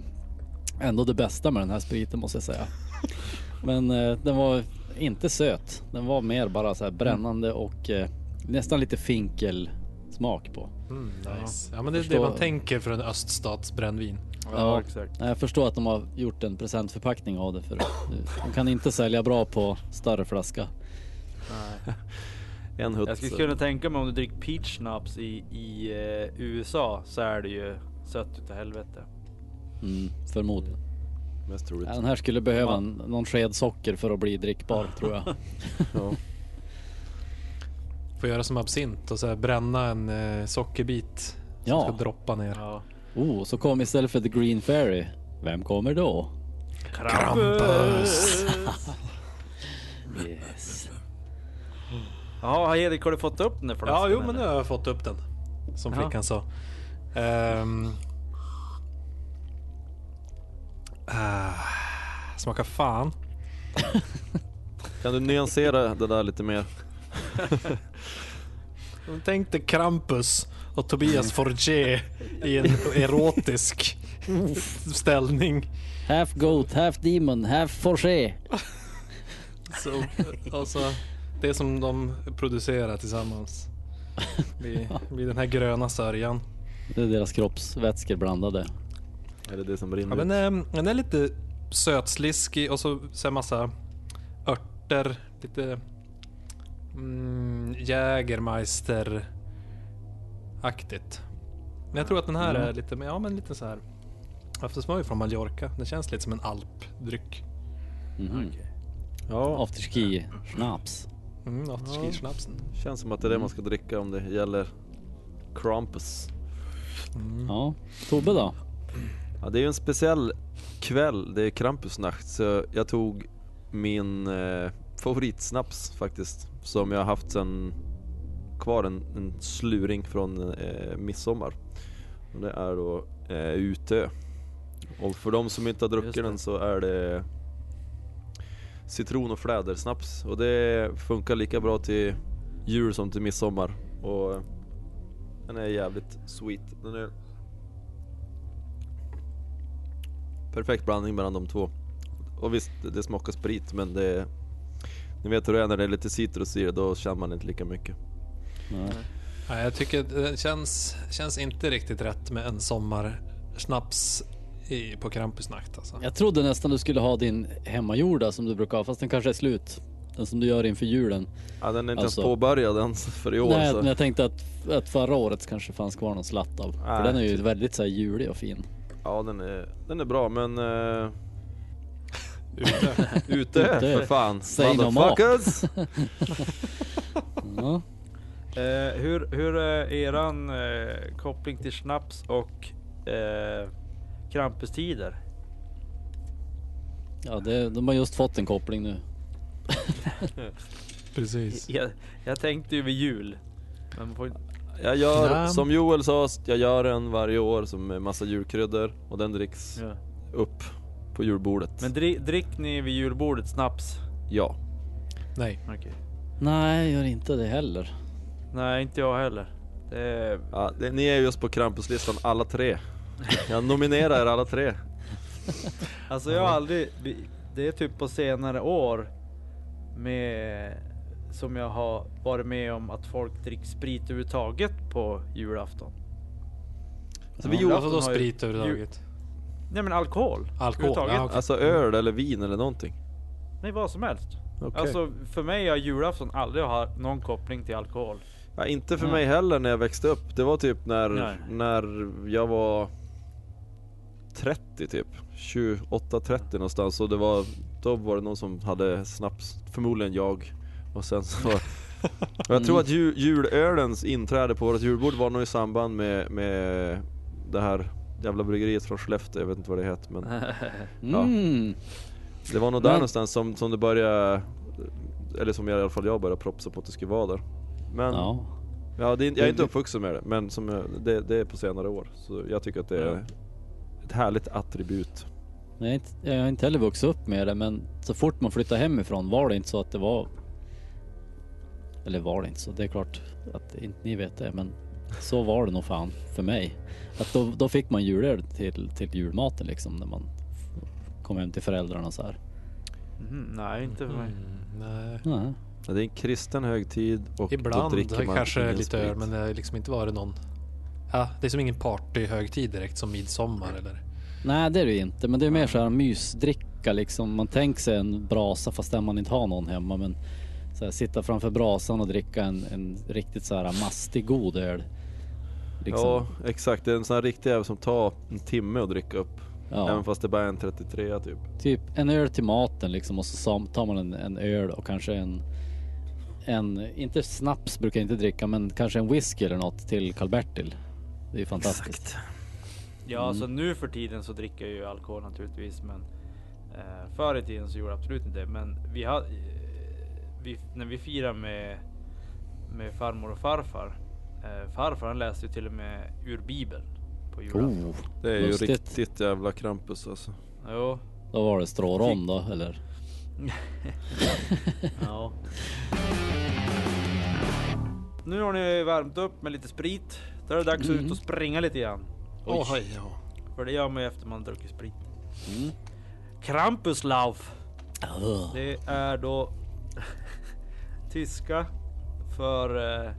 C: ändå det bästa med den här spriten måste jag säga. Men eh, den var inte söt. Den var mer bara så här brännande och eh, nästan lite finkel smak på.
B: Mm, nice. Ja men det är det
C: Förstår-
B: man tänker för en öststatsbrännvin.
A: Ja,
C: Ja.
A: exakt.
C: Jag förstår att de har gjort en presentförpackning av det för de kan inte sälja bra på större flaska.
A: Nej.
D: En hutt.
A: Jag skulle kunna tänka mig om du dricker peach schnapps i, i eh, USA så är det ju sött utav helvete.
C: Mm, förmodligen.
D: Mest troligt.
C: Ja, Den här skulle behöva en, någon sked socker för att bli drickbar tror jag.
D: Ja.
B: Får göra som absint och så här bränna en eh, sockerbit som
C: Ja.
B: ska droppa ner.
A: Ja.
C: Oh, så kom istället för The Green Fairy. Vem kommer då?
A: Krampus!
C: Yes.
A: Jaha, Erik har du fått upp den där flaskan?
B: Ja, jo men nu har jag fått upp den. Som
A: Ja.
B: flickan sa. Ehm. Ah, smakar fan.
D: Kan du nyansera det där lite mer?
B: Tänk dig Krampus och Tobias Forge i en erotisk ställning.
C: Half goat, half demon, half forché.
B: Så, alltså, det som de producerar tillsammans. Vid, vid den här gröna sörjan.
C: Det är deras kroppsvätskor blandade.
D: Är det det som rinner
B: Ja, den, är, den är lite sötsliskig och så, så är massa örter. Lite mm, Jägermeister-aktigt. Men jag tror att den här
C: Mm.
B: är lite, ja men lite så här. Eftersom jag är från Mallorca. Det känns lite som en alpdryck.
C: Mhm.
D: Ja,
C: Afterski schnaps.
B: Mm, afterski-snapsen.
D: känns som att det är det man ska dricka om det gäller Krampus.
B: Mm.
C: Ja. Tobbe då?
D: Ja, det är ju en speciell kväll, det är Krampusnacht så jag tog min eh, favoritsnaps faktiskt som jag har haft sen kvar en, en sluring från eh, midsommar. Och det är då eh, Utö. Och för de som inte har druckit den så är det citron och flädersnaps och det funkar lika bra till jul som till midsommar. Och den är jävligt sweet. Den är perfekt blandning mellan de två. Och visst, det- smakar sprit men det är, Ni vet hur det är när det är lite citrus i det, då känner man inte lika mycket.
C: Nej.
B: Nej, jag tycker det känns, känns inte riktigt rätt med en sommarsnaps i, på Krampusnacht alltså.
C: Jag trodde nästan du skulle ha din hemmagjorda som du brukar ha, fast den kanske är slut. Den som du gör inför julen.
D: Ja, den är inte
C: Alltså-
D: ens påbörjad ens för i år
C: Nej,
D: så.
C: men jag tänkte att, att förra året kanske fanns kvar någon slatt av. För
D: Nej,
C: den är ju väldigt så här julig och fin.
D: Ja den är, den är bra men... Uh,
B: Ute.
D: ute
C: Ute.
D: för fan!
C: Say no more.
D: Motherfuckers!
C: Ja.
A: Eh, hur, hur är eran eh, koppling till snaps och eh, Krampustider?
C: Ja, det, de har just fått en koppling nu.
B: Precis.
A: Jag, jag tänkte ju vid jul. Men man får, inte-
D: Jag gör,
B: Nej.
D: som Joel sa, jag gör en varje år som med massa julkryddor och den dricks
A: ja.
D: upp på julbordet.
A: Men dri, drick ni vid julbordet snaps?
D: Ja.
B: Nej.
A: Okej.
C: Nej, jag gör inte det heller.
A: Nej, inte jag heller. Det är,
D: ja det, ni är just på Krampuslistan alla tre. Jag nominerar er alla tre.
A: alltså jag har aldrig... Det är typ på senare år med som jag har varit med om att folk dricker sprit överhuvudtaget på julafton.
D: Så vi
C: Ja.
D: gjorde,
B: Alltså då
A: har ju-
B: sprit överhuvudtaget.
A: Nej men alkohol.
B: Alkohol?
A: överhuvudtaget.
B: Ja, okej.
D: alltså öl eller vin eller någonting.
A: Nej vad som helst.
D: Okej.
A: Alltså för mig har julafton aldrig har någon koppling till alkohol.
D: Ja, inte för mig heller när jag växte upp. Det var typ när,
A: Nej.
D: när jag var 30 typ. 28-30 någonstans. Och det var, då var det någon som hade snaps. Förmodligen jag. Och sen så... och jag tror
C: Mm.
D: att ju, julölens inträde på vårt julbord var nog i samband med, med det här jävla bryggeriet från Skellefteå. Jag vet inte vad det heter men Ja.
C: Mm.
D: det var nog där
C: Men-
D: någonstans som, som det började Eller som jag, i alla fall jag började propsa på att det skulle vara där. Men
C: Ja.
D: Ja, det jag är inte uppvuxen med det, men som jag, det, det är på senare år. Så jag tycker att det är ett härligt attribut.
C: Jag inte, jag har inte heller vuxit upp med det men så fort man flyttade hemifrån var det inte så att det var Eller var det inte så? Det är klart att inte ni vet det men så var det nog fan för mig. Att då, då fick man julöl till, till julmaten liksom när man kom hem till föräldrarna så här.
A: Mhm, nej inte för mig.
B: Mm, nej.
C: Nej.
D: Ja, det är en kristen högtid och då
B: Ibland
D: dricker man
B: kanske
D: ingen
B: lite öl men det har liksom inte varit någon... Ja, det är som ingen partyhögtid direkt som midsommar eller...
C: Nej det är det ju inte men det är mer så här mysdricka liksom. Man tänker sig en brasa fast där man inte har någon hemma men så här, sitta framför brasan och dricka en, en riktigt så här mastig god öl. Liksom.
D: Ja, exakt. Det är en sån här riktig jävel som tar en timme att dricka upp.
C: Ja.
D: Även fast det bara är en 33 typ.
C: Typ en öl till maten liksom och så sam- tar man en, en öl och kanske en en, inte snaps brukar jag inte dricka men kanske en whisky eller något till Karl-Bertil. Det är ju fantastiskt.
A: Ja,
C: Mm.
A: alltså nu för tiden så dricker jag ju alkohol naturligtvis, men eh, förr i tiden så gjorde jag absolut inte det. Men vi hade, eh, vi, när vi firade med, med farmor och farfar. Eh, farfar han läste ju till och med ur bibeln på julafton.
C: Oh,
D: Det är ju
C: Lustigt.
D: riktigt jävla Krampus alltså.
A: Jo,
C: då var det strårom då eller?
A: ja. Nu har ni värmt upp med lite sprit. Då är det dags att
C: Mm.
A: ut och springa lite grann.
B: Oj, ja.
A: För det gör man ju efter man druckit sprit.
C: Mm.
A: Krampuslauf.
C: Ugh.
A: Det är då tyska för eh,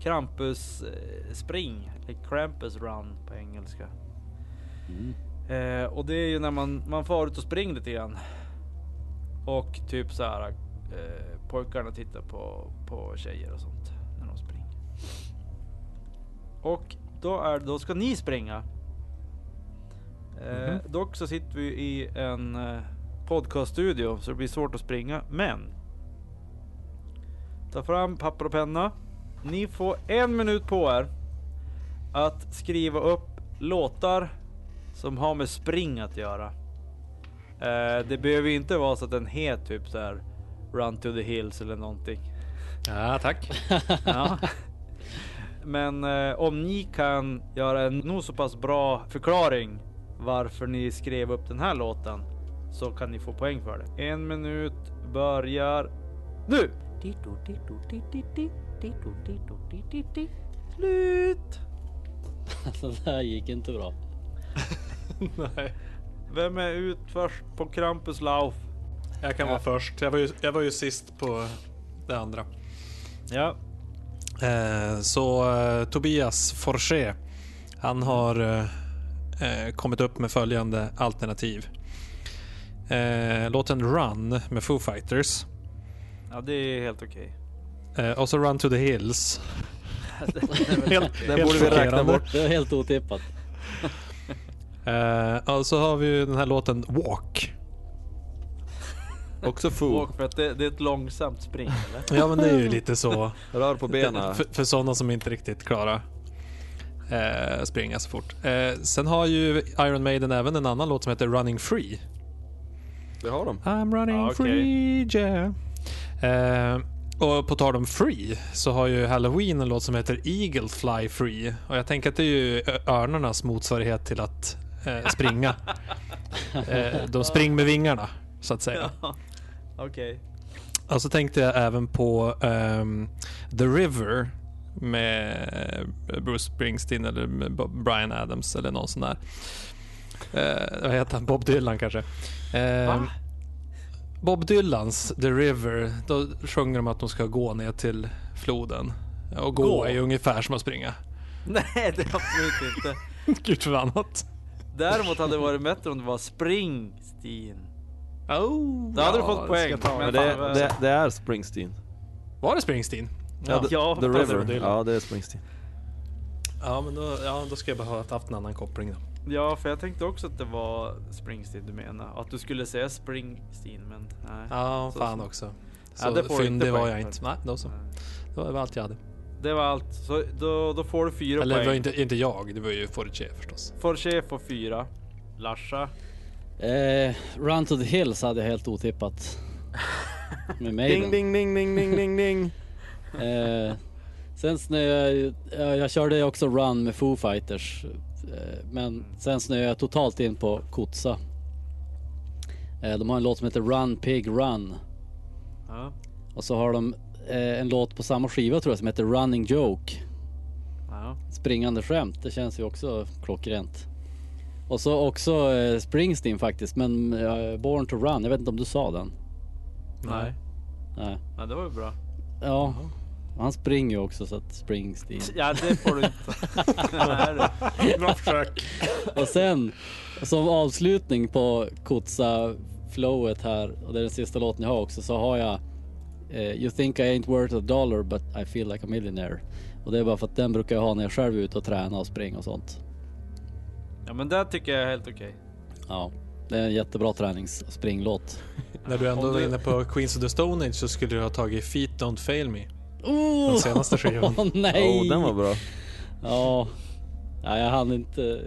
A: Krampus eh, spring, eller Krampus run på engelska.
C: Mm.
A: Eh, och det är ju när man, man far ut och springer lite grann. Och typ så här eh, pojkarna tittar på, på tjejer och sånt när de springer. Och då, är, då ska ni springa. Eh,
B: Mhm.
A: Dock så sitter vi i en eh, podcaststudio så det blir svårt att springa. Men ta fram papper och penna. Ni får en minut på er att skriva upp låtar som har med spring att göra. Eh, det behöver inte vara så att den heter typ så här Run to the hills eller någonting.
B: Ja, tack.
A: Ja. Men eh, om ni kan göra en nog så pass bra förklaring varför ni skrev upp den här låten så kan ni få poäng för det. En minut börjar nu! Slut!
C: Det där gick inte bra.
B: Nej.
A: Vem är ut först på Krampus Lauf?
B: Jag kan vara först. Jag var, ju, jag var ju sist på det andra.
A: Ja,
B: Eh, så eh, Tobias Forché, han har eh, eh, kommit upp med följande alternativ. Eh, låten Run med Foo Fighters.
A: ja det är helt okej.
B: Eh, och så Run to the Hills. helt,
D: Den borde vi räkna bort.
C: Det är helt otippat.
B: Eh, och så har vi ju den här låten Walk.
D: Också Foo.
A: Och för att det, det är ett långsamt spring eller?
B: Ja men det är ju lite så.
D: Rör på benen.
B: För, för sådana som inte riktigt klarar eh, springa så fort. Eh, sen har ju Iron Maiden även en annan låt som heter Running Free.
D: Det har de.
B: I'm running
A: Ja, okej.
B: free yeah. Eh, och på tal om free så har ju Halloween en låt som heter Eagle Fly Free. Och jag tänker att det är ju örnarnas motsvarighet till att eh, springa. eh, de springer med vingarna så att säga.
A: Ja. Okej.
B: Och så tänkte jag även på ehm, The River med Bruce Springsteen eller Brian Adams eller någon sån där. Eh, vad heter han? Bob Dylan kanske? Ehm,
A: Va?
B: Bob Dylans The River, då sjunger de att de ska gå ner till floden. Och gå,
A: Gå?
B: är ju ungefär som att springa.
A: Nej det är absolut inte.
B: Gud förbannat.
A: Däremot hade det varit bättre om det var Springsteen.
B: Oh,
A: Då hade du fått
B: det
A: poäng. Men
D: det, det, det är Springsteen.
B: Var det Springsteen?
D: Ja, the,
A: Ja,
D: the
A: det
B: var
D: River.
B: Dylan.
D: Ja, det är Springsteen.
B: Ja, men då, ja, då ska jag bara ha haft en annan koppling då.
A: Ja, för jag tänkte också att det var Springsteen du menade. Att du skulle säga Springsteen, men nej.
B: Ja,
A: Så-
B: fan
A: så.
B: också.
A: Ja,
B: Så
A: det får
B: fyndig
A: inte
B: var jag inte. Nej, då så.
A: Nej.
B: Det var allt jag hade.
A: Det var allt. Så då, då får du fyra
B: Eller det var
A: poäng.
B: inte, inte jag, det var ju Fortier förstås.
A: Forche får fyra. Larsa.
C: Eh, Run to the Hills hade jag helt otippat. Med Maiden.
D: Ding, ding, ding, ding, ding, ding, ding.
C: Eh, sen snöade jag, ja, jag körde också Run med Foo Fighters. Eh, men sen snöade jag totalt in på Kotsa. Eh, de har en låt som heter Run Pig Run.
A: Ja.
C: Och så har de eh, en låt på samma skiva tror jag som heter Running Joke.
A: Ja.
C: Springande skämt, det känns ju också klockrent. Och så också Springsteen faktiskt, men Born to Run, jag vet inte om du sa den?
A: Nej.
C: Nej.
A: Ja, det var ju bra.
C: Ja, han springer ju också så att Springsteen.
A: Ja, det får du inte.
B: Bra försök.
C: Och sen som avslutning på Kotsa flowet här och det är den sista låten jag har också så har jag eh, You think I ain't worth a dollar but I feel like a millionaire. Och det är bara för att den brukar jag ha när jag själv är ute och tränar och springer och sånt.
A: Ja, men det tycker jag är helt okej.
C: Ja, det är en jättebra tränings och springlåt.
B: När du ändå
A: du-
B: inne på Queens of the Stone Age så skulle du ha tagit Feet Don't Fail Me.
C: Oh,
B: Den senaste skivan.
C: Åh nej!
D: Oh, den var bra.
C: Ja. ja, jag hann inte.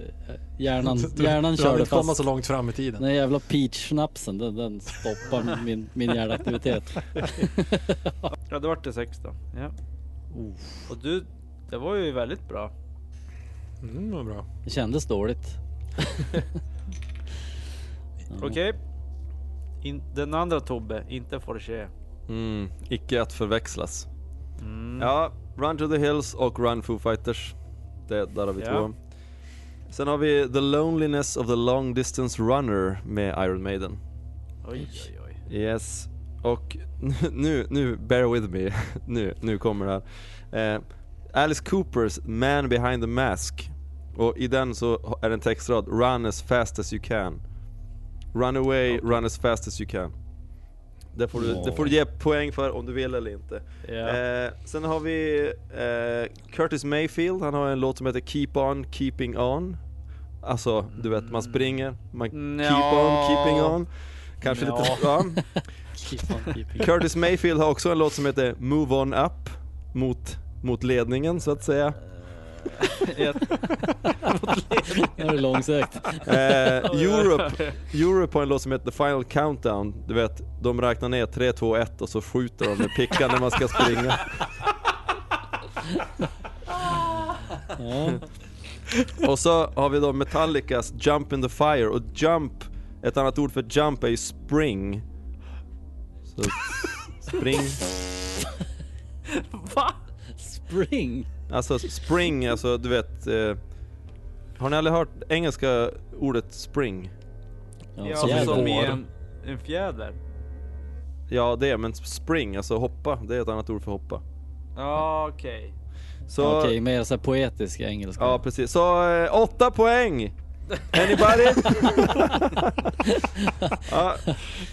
C: Hjärnan,
B: Du,
C: hjärnan
B: du
C: körde
B: komma
C: fast.
B: så långt fram i tiden.
C: Den jävla peach-snapsen, den, den stoppar min, min hjärnaktivitet.
A: Ja, det vart det sex då. Ja.
C: Oh,
A: Och du, det var ju väldigt bra.
B: Mm, vad bra.
C: det kändes dåligt.
A: Okej. In, den andra Tobbe, inte Forche.
D: Mm, icke att förväxlas.
A: Mm.
D: Ja, Run to the Hills och Run Foo Fighters. Det, där har vi
A: Ja.
D: två. Sen har vi The Loneliness of the Long Distance Runner med Iron Maiden.
A: Oj, oj, oj.
D: Yes, och nu, nu, bear with me, nu, nu kommer det här. Eh, Alice Coopers Man behind the mask. Och i den så är det en textrad Run as fast as you can. Run away, run as fast as you can. Det får, du,
C: Ja.
D: det får du ge poäng för om du vill eller inte.
A: Ja.
D: Eh, sen har vi eh, Curtis Mayfield, han har en låt som heter Keep on keeping on. Alltså, du vet, man springer, man
A: Mm,
D: keep on keeping on. Kanske
A: Ja.
D: lite, ja. Curtis Mayfield har också en låt som heter Move on up mot, mot ledningen så att säga.
C: Nu är det långsökt.
D: Eh, Europe, Europe har en låt som heter The Final Countdown. Du vet, de räknar ner 3, 2, 1 och så skjuter de med pickan när man ska springa. Och så har vi då Metallicas Jump in the Fire och Jump, ett annat ord för jump är ju spring. Så spring,
A: Va?
C: Spring.
D: Alltså spring, alltså du vet. Eh, har ni aldrig hört engelska ordet spring?
C: Ja,
A: Ja,
B: som
C: fjäder.
A: som i en, en fjäder.
D: Ja det, men spring, alltså hoppa, det är ett annat ord för hoppa.
A: Ja, okej.
D: Så,
C: Okej, mer så här poetisk engelska.
D: ja precis. Så eh, åtta poäng! Anybody? ja,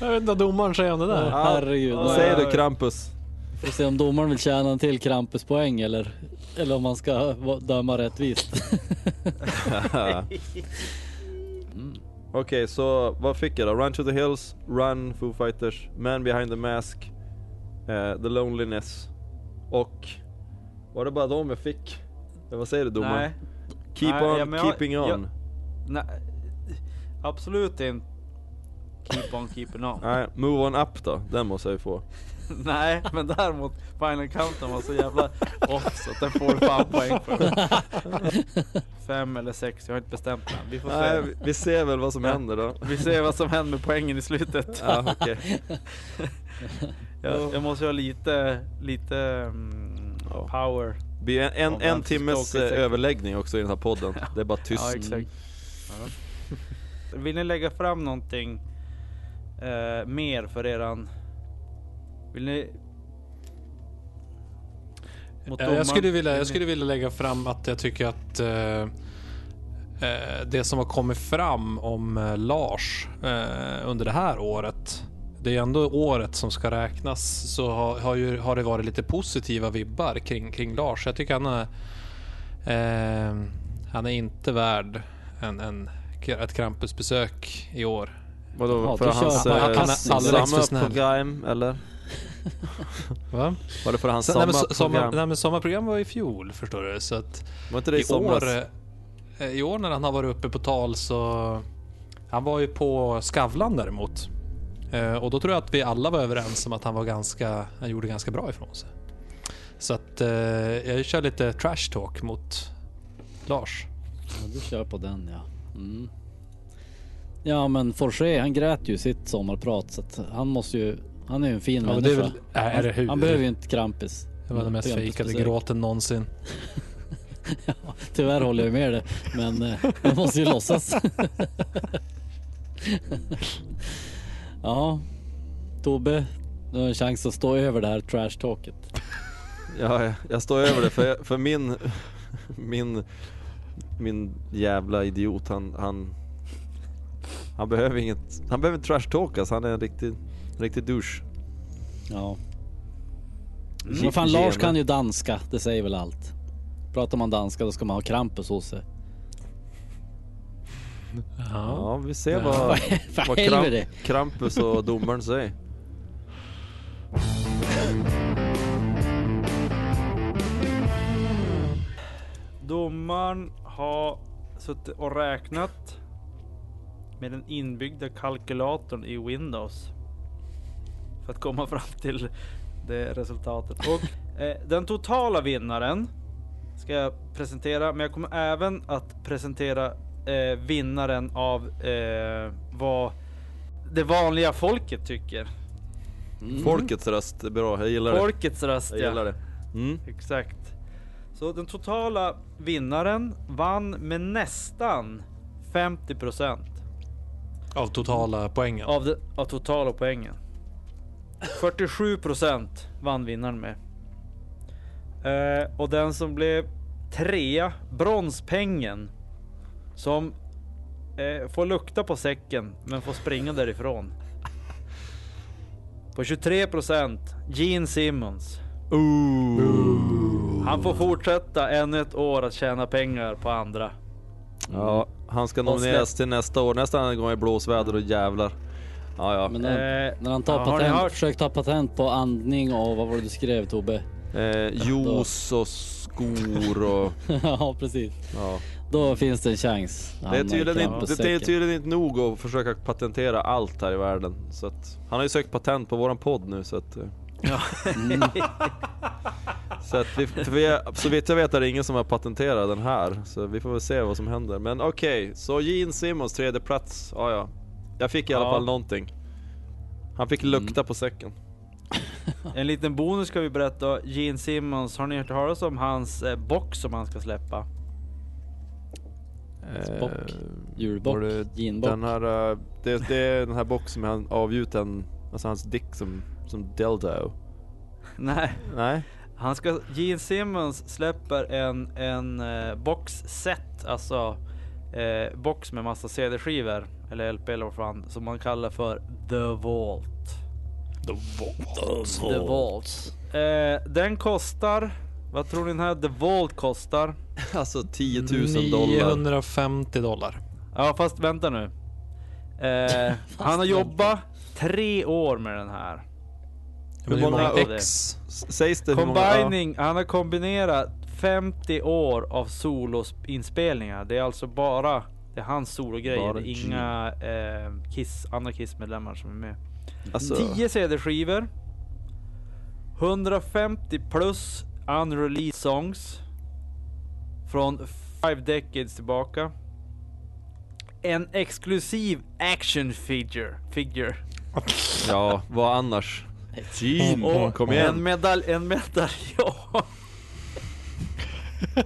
B: Jag vet inte vad domaren säger om det där.
D: Ja.
C: Herregud.
D: vad säger du. Krampus?
C: Får se om domaren vill tjäna en till Krampuspoäng eller, eller om man ska döma rättvist.
D: Okej, så vad fick jag då? Run to the Hills, Run, Foo Fighters, Man behind the mask, eh, The Loneliness och... Var det bara de jag fick? Vad säger du domaren? Keep
A: Nej,
D: on
A: ja, men jag-
D: keeping on.
A: jag- Nej. Absolut inte. Keep on keeping on.
D: Nej, Move on up då, den måste jag ju få.
A: Nej, men däremot Final Countdown var så jävla off så att den får fan poäng för. Fem eller sex, jag har inte bestämt mig. Vi får
D: Nej,
A: se.
D: vi- vi ser väl vad som händer då.
A: Vi ser vad som händer med poängen i slutet.
D: Ja, okej.
A: Jag, jag måste ju ha lite, lite mm,
D: Ja.
A: power.
D: Det blir en, en,
A: Ja,
D: en
A: men
D: timmes
A: stråkigt
D: eh,
A: säkert.
D: överläggning också i den här podden. Det är bara tyst.
A: Ja, exakt. Vill ni lägga fram någonting eh, mer för eran... Vill ni... Mot
B: Eh? Jag skulle, vilja, jag skulle vilja lägga fram att jag tycker att eh, eh, det som har kommit fram om eh, Lars eh, under det här året. Det är ändå året som ska räknas så har, har, ju, har det varit lite positiva vibbar kring, kring Lars. Jag tycker han är, eh, han är inte värd en, en, ett Krampusbesök i år.
D: Vadå,
C: Ja,
D: för hans eh, sommarprogram eller?
B: Va?
D: Var det för hans
B: nej, sommar,
D: sommarprogram?
B: nej, men sommarprogram var i fjol förstår du. Så att
D: Var inte det i
B: i
D: somras?
B: år, eh, I år när han har varit uppe på tal så... Han var ju på Skavlan däremot. Eh, Och då tror jag att vi alla var överens om att han var ganska... Han gjorde ganska bra ifrån sig. Så att eh, jag kör lite trash talk mot Lars.
C: Ja, du kör på den ja. Mm. Ja men Forché han grät ju sitt sommarprat så att han måste ju, han är ju en fin
B: Ja, men det är
C: människa.
B: väl... Är, det hur?
C: Han behöver ju inte Krampus.
B: Det var den mest fejkade gråten någonsin.
C: Tyvärr håller jag med dig men eh, jag måste ju låtsas. ja, Tobbe, du har en chans att stå över det här trash-talket.
D: Ja, jag- jag står över det för, för min, min, min jävla idiot han, han, han behöver inget, han behöver trash-talkas, han är en riktig, en riktig douche.
C: Ja.
D: Mm.
C: Men fan Lars kan ju danska, det säger väl allt. Pratar man danska då ska man ha Krampus hos sig.
B: Ja.
D: Ja, vi ser vad, vad! Kramp, Krampus och domaren säger.
A: Domaren har suttit och räknat med den inbyggda kalkylatorn i Windows. För att komma fram till det resultatet. Och eh, den totala vinnaren ska jag presentera, men jag kommer även att presentera eh, vinnaren av eh, vad det vanliga folket tycker.
C: Mm.
D: Folkets röst är bra, jag gillar det.
A: Folkets röst
D: Jag gillar
A: ja.
D: det. Mm.
A: Exakt. Så den totala vinnaren vann med nästan 50%
B: Av totala poängen.
A: av, det, av totala poängen. 47% vann vinnaren med. Eh, och den som blev trea, Bronspengen. Som eh, får lukta på säcken men får springa därifrån. På 23% Gene Simmons. Han får fortsätta ännu ett år att tjäna pengar på andra.
D: Ja, han ska nomineras till nästa år. Nästa gång är blåsväder och jävlar. Ja, ja.
C: Men när,
A: Eh,
C: när han tar
A: ja,
C: patent,
A: hört?
C: försök ta patent på andning och vad var det du skrev Tobbe?
D: Eh, juice och skor och...
C: ja precis.
D: Ja.
C: Då finns det en chans.
D: Det är, tydligen inte, det är tydligen inte nog att försöka patentera allt här i världen. Så att, han har ju sökt patent på våran podd nu så att... eh,
C: Mm.
D: Så att vi, för vi är, så vitt jag vet är det ingen som har patenterat den här. Så vi får väl se vad som händer. Men okej, så Gene Simmons tredje plats. Ja, ja. Jag fick i alla
A: Ja.
D: fall någonting. Han fick lukta på säcken.
A: En liten bonus ska vi berätta. Gene Simmons, har ni hört talas om hans eh, box som han ska släppa?
C: Bock. Julbock, ginbock.
D: Den här, eh, det, det är den här boxen med han avgjuten, alltså hans dick som, som dildo.
A: Nej,
D: Nej?
A: han ska, Gene Simmons släpper en, en eh, boxset, alltså eh, box med massa CD-skivor, eller LP eller vad fan, som man kallar för The Vault.
B: The Vault.
A: The Vault. Eh, den kostar, vad tror ni den här The Vault kostar?
D: Alltså 10 000 dollar.
B: 950 dollar.
A: Ja fast vänta nu. Eh, han har jobbat tre år med den här.
D: Hur många
B: ex?
D: Sägs det.
A: Combining, han har kombinerat 50 år av soloinspelningar. Det är alltså bara det är hans sologrejer.
D: Bara
A: Det är inga eh, Kiss, andra Kiss-medlemmar som är med.
D: Alltså,
A: 10 CD-skivor. 150 plus unreleased songs. Från five decades tillbaka. En exklusiv action figure. figure.
D: Ja, vad annars? Gene,
A: Och
D: kom
A: en,
D: igen.
A: medalj, en medaljong.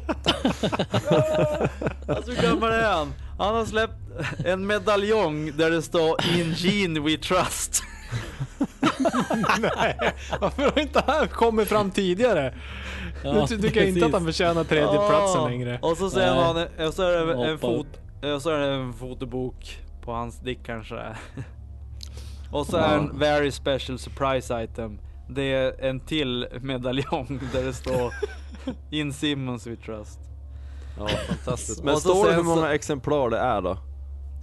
A: alltså hur gammal är han? Han har släppt en medaljong där det står In Gene We Trust.
B: Nej, varför har inte han kommit fram tidigare?
C: Ja,
B: du tycker inte att han förtjänar tredjeplatsen
A: Ah,
B: längre?
A: Och så säger
C: Nej.
A: han, och så är det en, fot, och så är det en fotobok på hans dick kanske. Och så är en very special surprise item. Det är en till medaljong där det står In Simmons We Trust.
D: Ja, fantastiskt. Men står det hur många
A: så-
D: exemplar det är då?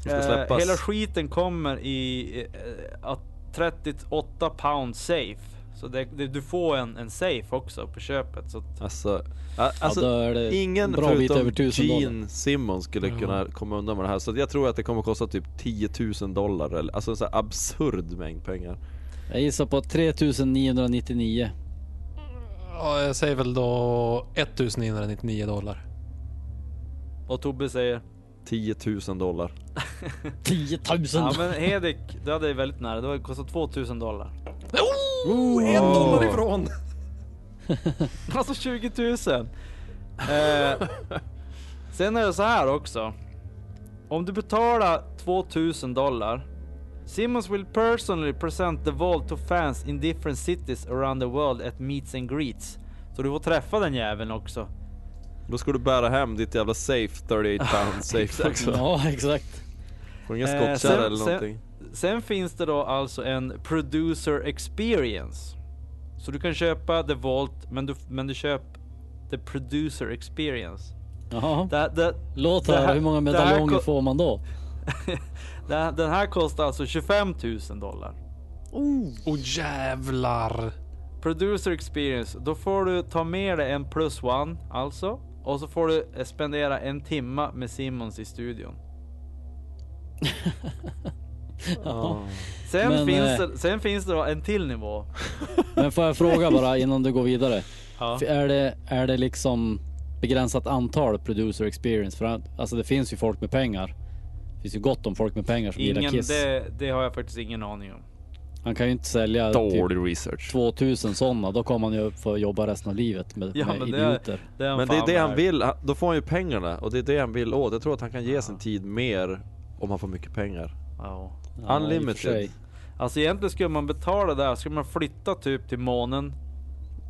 A: Eh, hela skiten kommer i eh, att 38 pound safe. Så det, det, du får en, en safe också på köpet. Så att,
D: Alltså, a- alltså
C: ja, det
D: ingen
C: en bra bit
D: förutom
C: över tusen dollar.
D: Gene Simmons skulle
B: Ja.
D: kunna komma undan med det här. Så jag tror att det kommer kosta typ 10 000 dollar. Eller, alltså en sån här absurd mängd pengar.
C: Jag gissar på 3999.
B: Ja, jag säger väl då 1999 dollar.
A: och Tobbe säger
D: 10 000 dollar.
C: 10 000!
A: Ja men Hedik, du hade väldigt nära. Det var kostat 2000 dollar.
B: Oh, en dollar ifrån!
A: Alltså 20 000! Eh, sen är det så här också. Om du betalar 2000 dollar. Simmons will personally present the vault to fans in different cities around the world at meets and greets. Så du får träffa den jäveln också.
D: Då ska du bära hem ditt jävla safe, 38 pound safe också.
C: Ja, exakt.
D: Får ingen
A: Eh,
D: skottkärra
A: sen-
D: eller någonting.
A: Sen finns det då alltså en producer experience. Så du kan köpa the vault men du, men du köper the producer experience.
C: Jaha.
A: Det, det,
C: Låt
A: det här-
C: höra, hur många medaljonger får man då?
A: det, den här kostar alltså 25 000 dollar.
B: Oh jävlar!
A: Producer experience, då får du ta med dig en plus one alltså. Och så får du spendera en timma med Simmons i studion.
C: Jaha.
A: Sen,
C: Men,
A: finns,
C: eh,
A: det, sen finns det då en till nivå.
C: Men får jag fråga bara innan du går vidare.
A: Ja.
C: Är det, är det liksom begränsat antal producer experience? För att, alltså det finns ju folk med pengar. Det finns ju gott om folk med pengar som gillar
A: Ingen,
C: Kiss.
A: det, det har jag faktiskt ingen aning om.
C: Han kan ju inte sälja typ
D: research.
C: 2000 sådana. Då kommer han ju få jobba resten av livet med,
A: Ja,
C: med
A: men det är-
C: idioter.
A: Det är
D: Men det är det han vill, då får han ju pengarna och det är det han vill åt. Jag tror att han kan ge sin tid mer om han får mycket pengar.
A: Ja.
C: Ja,
D: Unlimited.
A: Alltså egentligen skulle man betala där, skulle man flytta typ till månen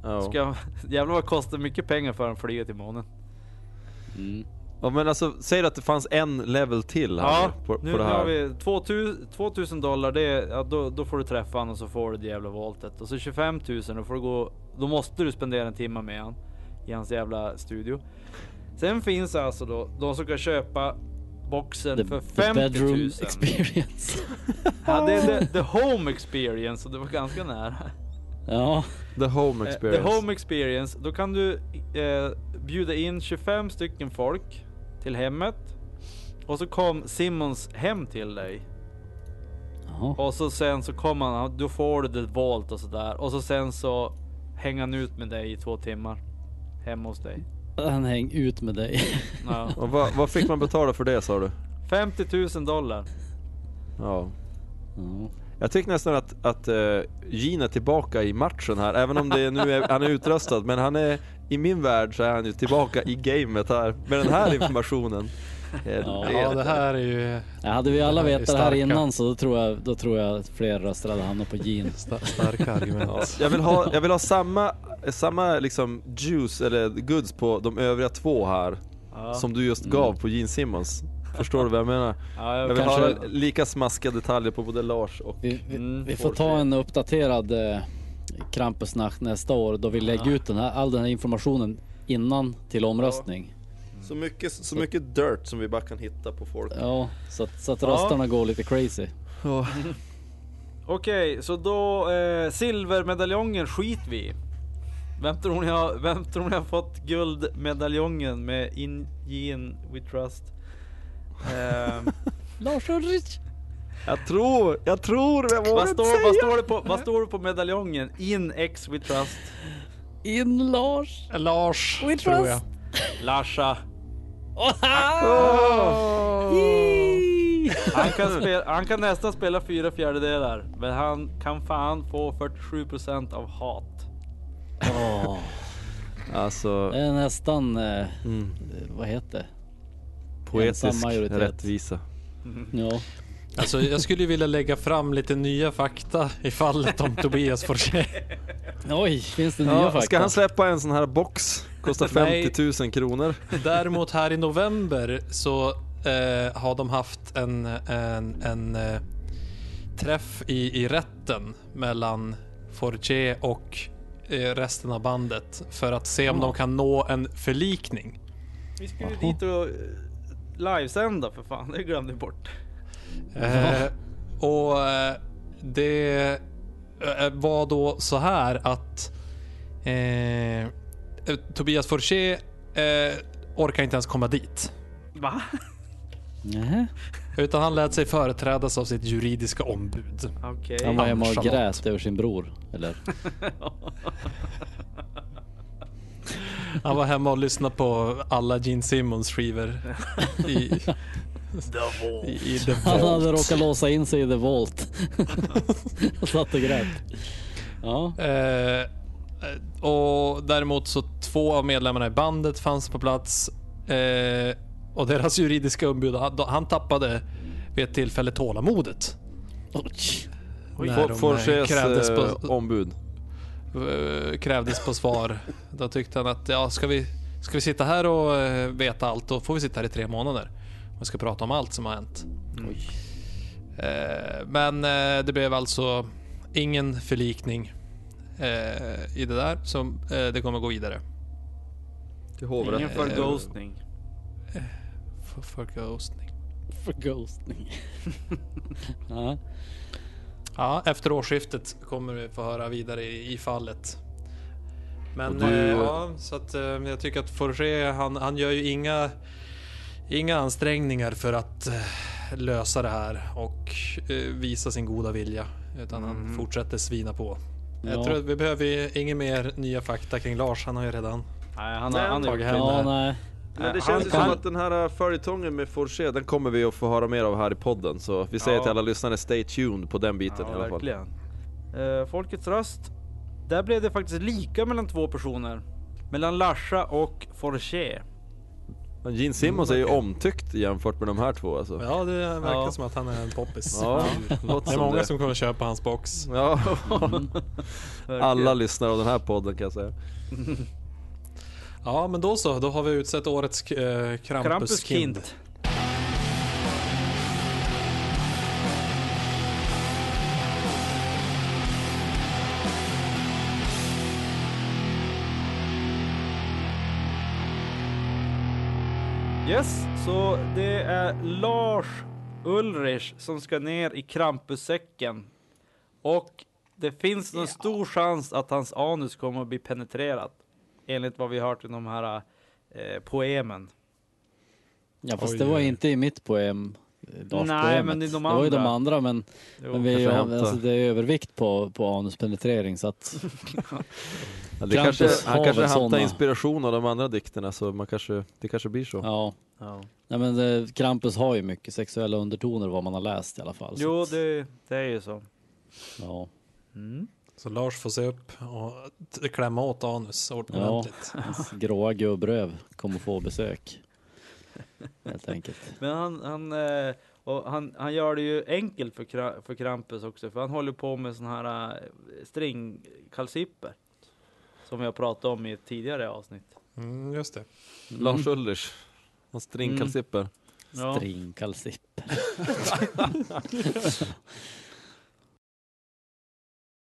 D: Ja.
A: Ska, jävlar vad kostar mycket pengar för att flyga till månen.
C: Mm.
D: ja men alltså, säg att det fanns en level till här
A: Ja,
D: nu på,
A: nu
D: på det här.
A: har vi 2000, 2000 dollar, det är, ja, då, då får du träffa honom och så får du det jävla voltet. Och så 25 000, då får du gå, då måste du spendera en timme med han i hans jävla studio. Sen finns alltså då de som kan köpa boxen
C: The,
A: för
C: the
A: 50 000.
C: bedroom experience.
A: Ja, det är the, the home experience och det var ganska nära.
C: ja.
D: The home
A: Eh,
D: experience.
A: The home experience, då kan du eh, bjuda in 25 stycken folk till hemmet. Och så kom Simmons hem till dig.
C: Jaha.
A: Och så sen så kommer han, då får du det volt och sådär. Och så sen så hänger han ut med dig i två timmar. Hemma hos dig.
C: Han häng ut med dig.
A: Ja.
D: Och vad, vad fick man betala för det sa du?
A: 50 000 dollar.
D: Ja.
C: Ja.
D: Jag tycker nästan att, att uh, Gene är tillbaka i matchen här, även om det nu är, han är utröstad. Men han är, i min värld så är han ju tillbaka i gamet här, med den här informationen. Helvete.
B: Ja, det här är ju
C: Ja, hade vi alla vetat det här innan så då tror jag, då tror jag att fler röster hade hamnat på Gene.
B: sta- starka argument.
D: Ja, jag vill ha, jag vill ha samma, samma liksom juice eller goods på de övriga två här
A: Ja,
D: som du just gav på Gene Simmons. Förstår du vad jag menar?
A: ja
D: Jag
A: jag
D: vill
C: Kanske-
D: ha lika smaskiga detaljer på både Lars och...
C: Vi, vi,
A: Mm,
C: vi får
D: får
C: ta en uppdaterad eh, Krampusnack nästa år då vi lägger ut den här, all den här informationen innan till omröstning.
D: Så mycket, så mycket dirt som vi bara kan hitta på folk.
C: Ja, så att, så att
A: Ja.
C: rösterna går lite crazy.
D: Ja.
A: Okej, så då eh, silvermedaljongen skit vi. Vem tror ni har, vem tror ni har fått guldmedaljongen med In Gene We Trust? Eh,
C: Lars Ulrich!
D: Jag tror, jag tror, jag vågar
A: vad,
D: inte
A: står, vad,
D: säga!
A: står det på, vad står det på medaljongen? In X We Trust.
C: In Lars!
B: Lars,
C: We
B: tror
C: trust.
B: jag.
A: Larsa. Han kan, spela, han kan nästan spela fyra fjärdedelar. Men han kan fan få 47% av hat.
C: Åh,
D: Alltså,
C: det är nästan, eh,
D: mm,
C: vad heter det?
D: poetisk rättvisa.
C: Ja.
B: Alltså, jag skulle ju vilja lägga fram lite nya fakta i fallet om Tobias Forssell.
C: Oj, finns det nya
D: Ja,
C: fakta?
D: ska han släppa en sån här box? Kostar
B: Nej.
D: 50 000 kronor.
B: Däremot här i november så eh, har de haft en, en, en eh, träff i, i rätten mellan Fortier och eh, resten av bandet för att se om de kan nå en förlikning.
A: Vi skulle ju dit och eh, livesända för fan, det glömde vi bort.
B: Eh, och eh, det eh, var då så här att eh, Tobias Fortier eh, orkar inte ens komma dit.
A: Va?
C: Nähä.
B: Utan han lät sig företrädas av sitt juridiska ombud.
A: Okej.
C: Han var hemma och
B: Charlotte.
C: grät över sin bror, eller?
B: Han var hemma och lyssnade på alla Gene Simmons skivor i, i, i The
C: Han hade
B: Vault.
C: råkat låsa in sig i The Vault. och satt och grät. Ja.
B: Eh, och däremot så två av medlemmarna i bandet fanns på plats. Eh, och deras juridiska ombud, han, han tappade vid ett tillfälle tålamodet.
C: Oj.
B: När
D: For-
B: de, eh,
D: Forses
B: krävdes
D: eh,
B: på,
D: ombud.
B: eh, krävdes på svar. Då tyckte han att ja, ska vi, ska vi sitta här och eh, veta allt, då får vi sitta här i tre månader. Vi ska prata om allt som har hänt.
C: Oj.
B: Eh, men eh, det blev alltså ingen förlikning eh, i det där, så eh, det kommer gå vidare.
D: Till hovrätten.
A: Ingen för ghostning.
B: För, för ghostning.
C: För ghostning. ja.
B: Ja, efter årsskiftet kommer vi få höra vidare i, i fallet. Men
D: du-
B: eh, ja, så att eh, jag tycker att Forger, han, han gör ju inga, inga ansträngningar för att eh, lösa det här och eh, visa sin goda vilja. Utan han fortsätter svina på. Jag
C: Ja.
B: tror att vi behöver ju inga mer nya fakta kring Lars. Han har ju redan
A: Nej, han,
D: Nej,
A: har- han har
B: tagit hem
C: ja,
B: det.
C: nej.
D: Men det
A: Han
D: känns ju
A: kan-
D: som att den här uh, följetongen med Forger, den kommer vi att få höra mer av här i podden. Så vi säger
A: Ja.
D: till alla lyssnare, stay tuned på den biten i
A: Ja,
D: alla fall.
A: verkligen. Eh, Folkets röst. Där blev det faktiskt lika mellan två personer. Mellan Larsa och Forcher.
D: Men Gene Simmons är ju omtyckt jämfört med de här två alltså.
B: Ja, det verkar
A: Ja.
B: som att han är en poppis.
D: Ja,
B: Det är många
D: det.
B: som kommer köpa hans box.
D: Ja,
A: Verkligen.
D: alla lyssnare av den här podden kan jag säga.
B: Ja, men då så. Då har vi utsett årets eh, Krampuskind.
A: Krampuskind. Yes, så det är Lars Ulrich som ska ner i Krampussäcken. Och det finns en stor chans att hans anus kommer att bli penetrerat. Enligt vad vi hört i de här eh, poemen.
C: Ja fast
B: Oj,
C: det var inte i mitt poem. eh, Lars
A: Nej,
C: poemet.
A: men det är de
C: Det var ju de
A: andra.
C: andra men,
A: Jo.
C: men vi alltså, det är övervikt på, på anuspenetrering så att
D: Ja, det kanske, han kanske hämtar inspiration av de andra dikterna så man kanske, det kanske blir så.
C: ja.
A: Ja.
C: Nej men det, Krampus har ju mycket sexuella undertoner vad man har läst i alla fall.
A: Jo,
C: att-
A: det, det är ju så.
C: Ja.
A: Mm.
B: Så Lars får se upp och klämma åt anus ordentligt.
C: Hans gråa gubbröv kommer få besök. Helt enkelt.
A: Men han, han, eh, och han, han gör det ju enkelt för, Kra- för Krampus också, för han håller på med såna här eh, stringkalsipper. Som vi har pratat om i ett tidigare avsnitt.
B: Mm, just det.
D: Lars Ulrich, hans stringkalsipper.
A: Ja.
C: Stringkalsipp.